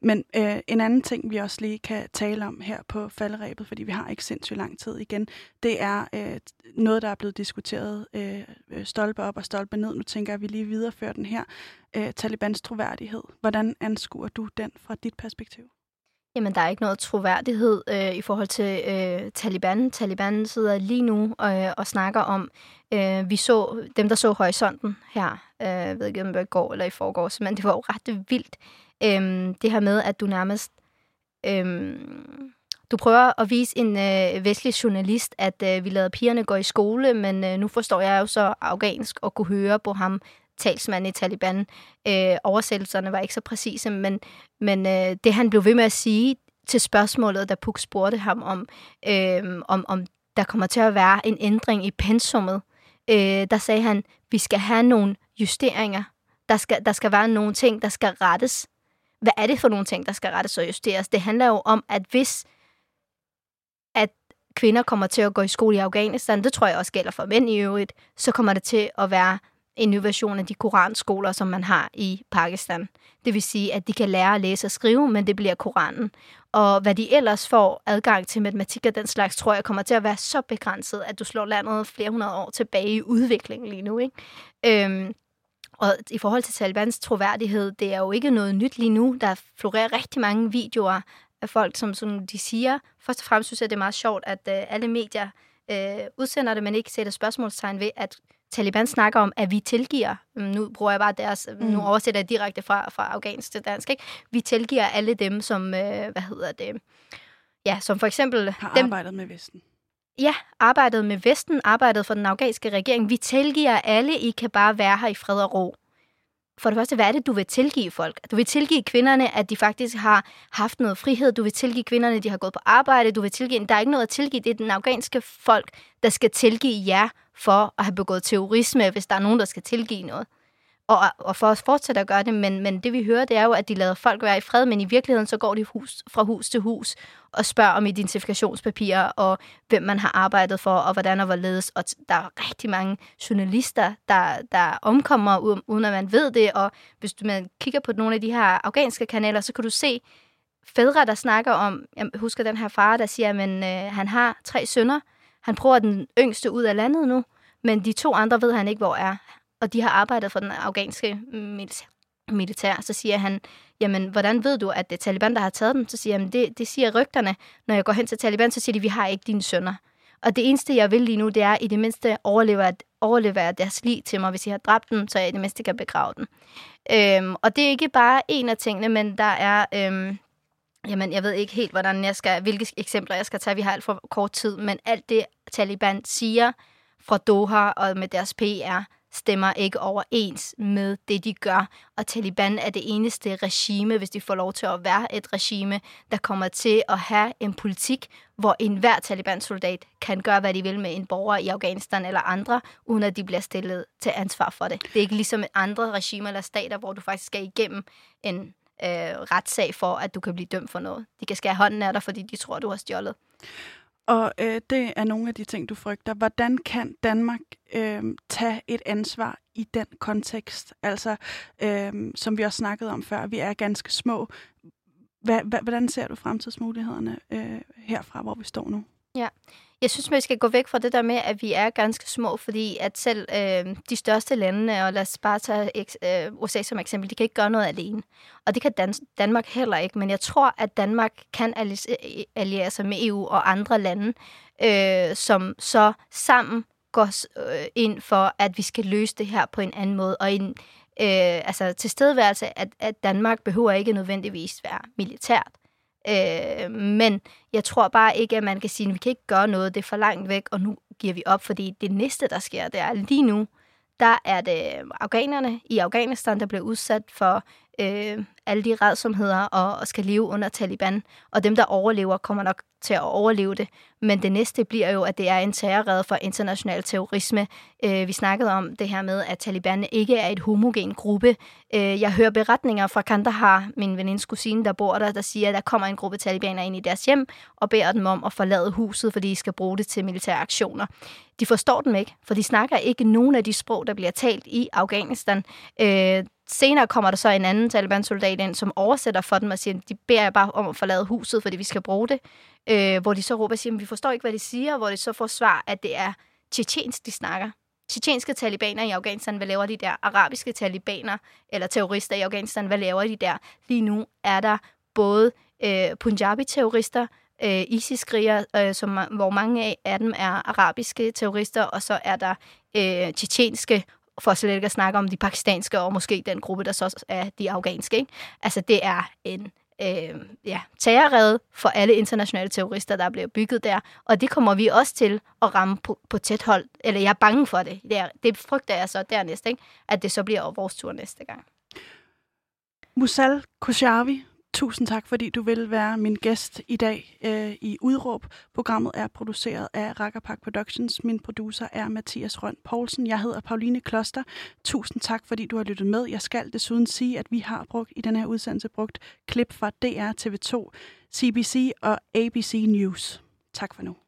Men øh, en anden ting, vi også lige kan tale om her på falderæbet, fordi vi har ikke sindssygt lang tid igen, det er øh, noget, der er blevet diskuteret øh, øh, stolpe op og stolpe ned. Nu tænker jeg, at vi lige viderefører den her. Øh, Talibans troværdighed. Hvordan anskuer du den fra dit perspektiv? Jamen, der er ikke noget troværdighed øh, i forhold til øh, Taliban. Taliban sidder lige nu øh, og snakker om, øh, vi så dem, der så horisonten her, øh, jeg ved ikke, om det var i går eller i forgårs, men det var jo ret vildt. Øh, det her med, at du nærmest... Øh, du prøver at vise en øh, vestlig journalist, at øh, vi lader pigerne gå i skole, men øh, nu forstår jeg jo så afghansk og kunne høre på ham, talsmand i Taliban. Øh, oversættelserne var ikke så præcise, men, men øh, det han blev ved med at sige til spørgsmålet, da Puk spurgte ham om, øh, om, om der kommer til at være en ændring i pensummet, øh, der sagde han, vi skal have nogle justeringer. Der skal, der skal være nogle ting, der skal rettes. Hvad er det for nogle ting, der skal rettes og justeres? Det handler jo om, at hvis at kvinder kommer til at gå i skole i Afghanistan, det tror jeg også gælder for mænd i øvrigt, så kommer det til at være en ny version af de koranskoler, som man har i Pakistan. Det vil sige, at de kan lære at læse og skrive, men det bliver Koranen. Og hvad de ellers får adgang til matematik og den slags, tror jeg kommer til at være så begrænset, at du slår landet flere hundrede år tilbage i udviklingen lige nu. Ikke? Øhm, og i forhold til Talibans troværdighed, det er jo ikke noget nyt lige nu. Der florerer rigtig mange videoer af folk, som, som de siger. Først og fremmest synes jeg, det er meget sjovt, at øh, alle medier øh, udsender det, men ikke sætter spørgsmålstegn ved, at Taliban snakker om, at vi tilgiver, mm, nu bruger jeg bare deres, mm. nu oversætter jeg direkte fra, fra afghansk til dansk, ikke? vi tilgiver alle dem, som, øh, hvad hedder det, ja, som for eksempel... Har dem, arbejdet med Vesten. Ja, arbejdet med Vesten, arbejdet for den afghanske regering. Vi tilgiver alle, I kan bare være her i fred og ro. For det første, hvad er det, du vil tilgive folk? Du vil tilgive kvinderne, at de faktisk har haft noget frihed. Du vil tilgive kvinderne, at de har gået på arbejde. Du vil tilgive... Der er ikke noget at tilgive. Det er den afghanske folk, der skal tilgive jer for at have begået terrorisme, hvis der er nogen, der skal tilgive noget. Og, og for at fortsætte at gøre det, men, men det vi hører, det er jo, at de lader folk være i fred, men i virkeligheden så går de hus, fra hus til hus og spørger om identifikationspapirer, og hvem man har arbejdet for, og hvordan og hvorledes. Og der er rigtig mange journalister, der, der omkommer, uden at man ved det, og hvis du man kigger på nogle af de her afghanske kanaler, så kan du se fædre, der snakker om, jeg husker den her far, der siger, at øh, han har tre sønner, han prøver den yngste ud af landet nu, men de to andre ved han ikke, hvor er. Og de har arbejdet for den afghanske militær. militær. Så siger han, jamen, hvordan ved du, at det er Taliban, der har taget dem? Så siger han, det, det siger rygterne. Når jeg går hen til Taliban, så siger de, vi har ikke dine sønner. Og det eneste, jeg vil lige nu, det er i det mindste overleve, overlevere deres liv til mig. Hvis jeg har dræbt dem, så jeg i det mindste kan begrave dem. Øhm, og det er ikke bare en af tingene, men der er... Øhm, Jamen, jeg ved ikke helt, hvordan jeg skal, hvilke eksempler jeg skal tage. Vi har alt for kort tid, men alt det, Taliban siger fra Doha og med deres PR, stemmer ikke overens med det, de gør. Og Taliban er det eneste regime, hvis de får lov til at være et regime, der kommer til at have en politik, hvor enhver Taliban-soldat kan gøre, hvad de vil med en borger i Afghanistan eller andre, uden at de bliver stillet til ansvar for det. Det er ikke ligesom andre regimer eller stater, hvor du faktisk skal igennem en øh, retssag for, at du kan blive dømt for noget. De kan skære hånden af dig, fordi de tror, du har stjålet. Og øh, det er nogle af de ting, du frygter. Hvordan kan Danmark øh, tage et ansvar i den kontekst? Altså, øh, som vi også snakkede om før, vi er ganske små. Hvordan ser du fremtidsmulighederne øh, herfra, hvor vi står nu? Ja, jeg synes, vi skal gå væk fra det der med, at vi er ganske små, fordi at selv øh, de største lande, og lad os bare tage øh, USA som eksempel, de kan ikke gøre noget alene. Og det kan Dan- Danmark heller ikke, men jeg tror, at Danmark kan øh, alliere sig med EU og andre lande, øh, som så sammen går øh, ind for, at vi skal løse det her på en anden måde, og en øh, altså tilstedeværelse, at, at Danmark behøver ikke nødvendigvis være militært. Øh, men jeg tror bare ikke, at man kan sige, at vi kan ikke gøre noget, det er for langt væk, og nu giver vi op, fordi det næste, der sker, det er lige nu, der er det afghanerne i Afghanistan, der bliver udsat for øh, alle de redsomheder og, og skal leve under Taliban. Og dem, der overlever, kommer nok til at overleve det. Men det næste bliver jo, at det er en terrorred for international terrorisme. Øh, vi snakkede om det her med, at Taliban ikke er et homogen gruppe. Øh, jeg hører beretninger fra Kandahar, min venindes kusine, der bor der, der siger, at der kommer en gruppe talibaner ind i deres hjem og beder dem om at forlade huset, fordi de skal bruge det til militære aktioner. De forstår dem ikke, for de snakker ikke nogen af de sprog, der bliver talt i Afghanistan. Øh, senere kommer der så en anden Taliban-soldat ind, som oversætter for dem og siger, de beder bare om at forlade huset, fordi vi skal bruge det. Øh, hvor de så råber og siger, vi forstår ikke, hvad de siger, hvor de så får svar, at det er tjetjensk, de snakker. Tjetjenske talibaner i Afghanistan, hvad laver de der? Arabiske talibaner eller terrorister i Afghanistan, hvad laver de der? Lige nu er der både øh, Punjabi-terrorister, øh, ISIS-krigere, øh, som, hvor mange af, af dem er arabiske terrorister, og så er der øh, tjetjenske for slet ikke at snakke om de pakistanske, og måske den gruppe, der så er de afghanske. Ikke? Altså, det er en øh, ja, terrorrede for alle internationale terrorister, der er blevet bygget der. Og det kommer vi også til at ramme på, på tæt hold. Eller jeg er bange for det. Det, er, det frygter jeg så dernæst, ikke? at det så bliver vores tur næste gang. Musal Khoshavi, Tusind tak, fordi du vil være min gæst i dag øh, i Udråb. Programmet er produceret af Rakkerpark Productions. Min producer er Mathias Røn Poulsen. Jeg hedder Pauline Kloster. Tusind tak, fordi du har lyttet med. Jeg skal desuden sige, at vi har brugt i den her udsendelse brugt klip fra DR, TV2, CBC og ABC News. Tak for nu.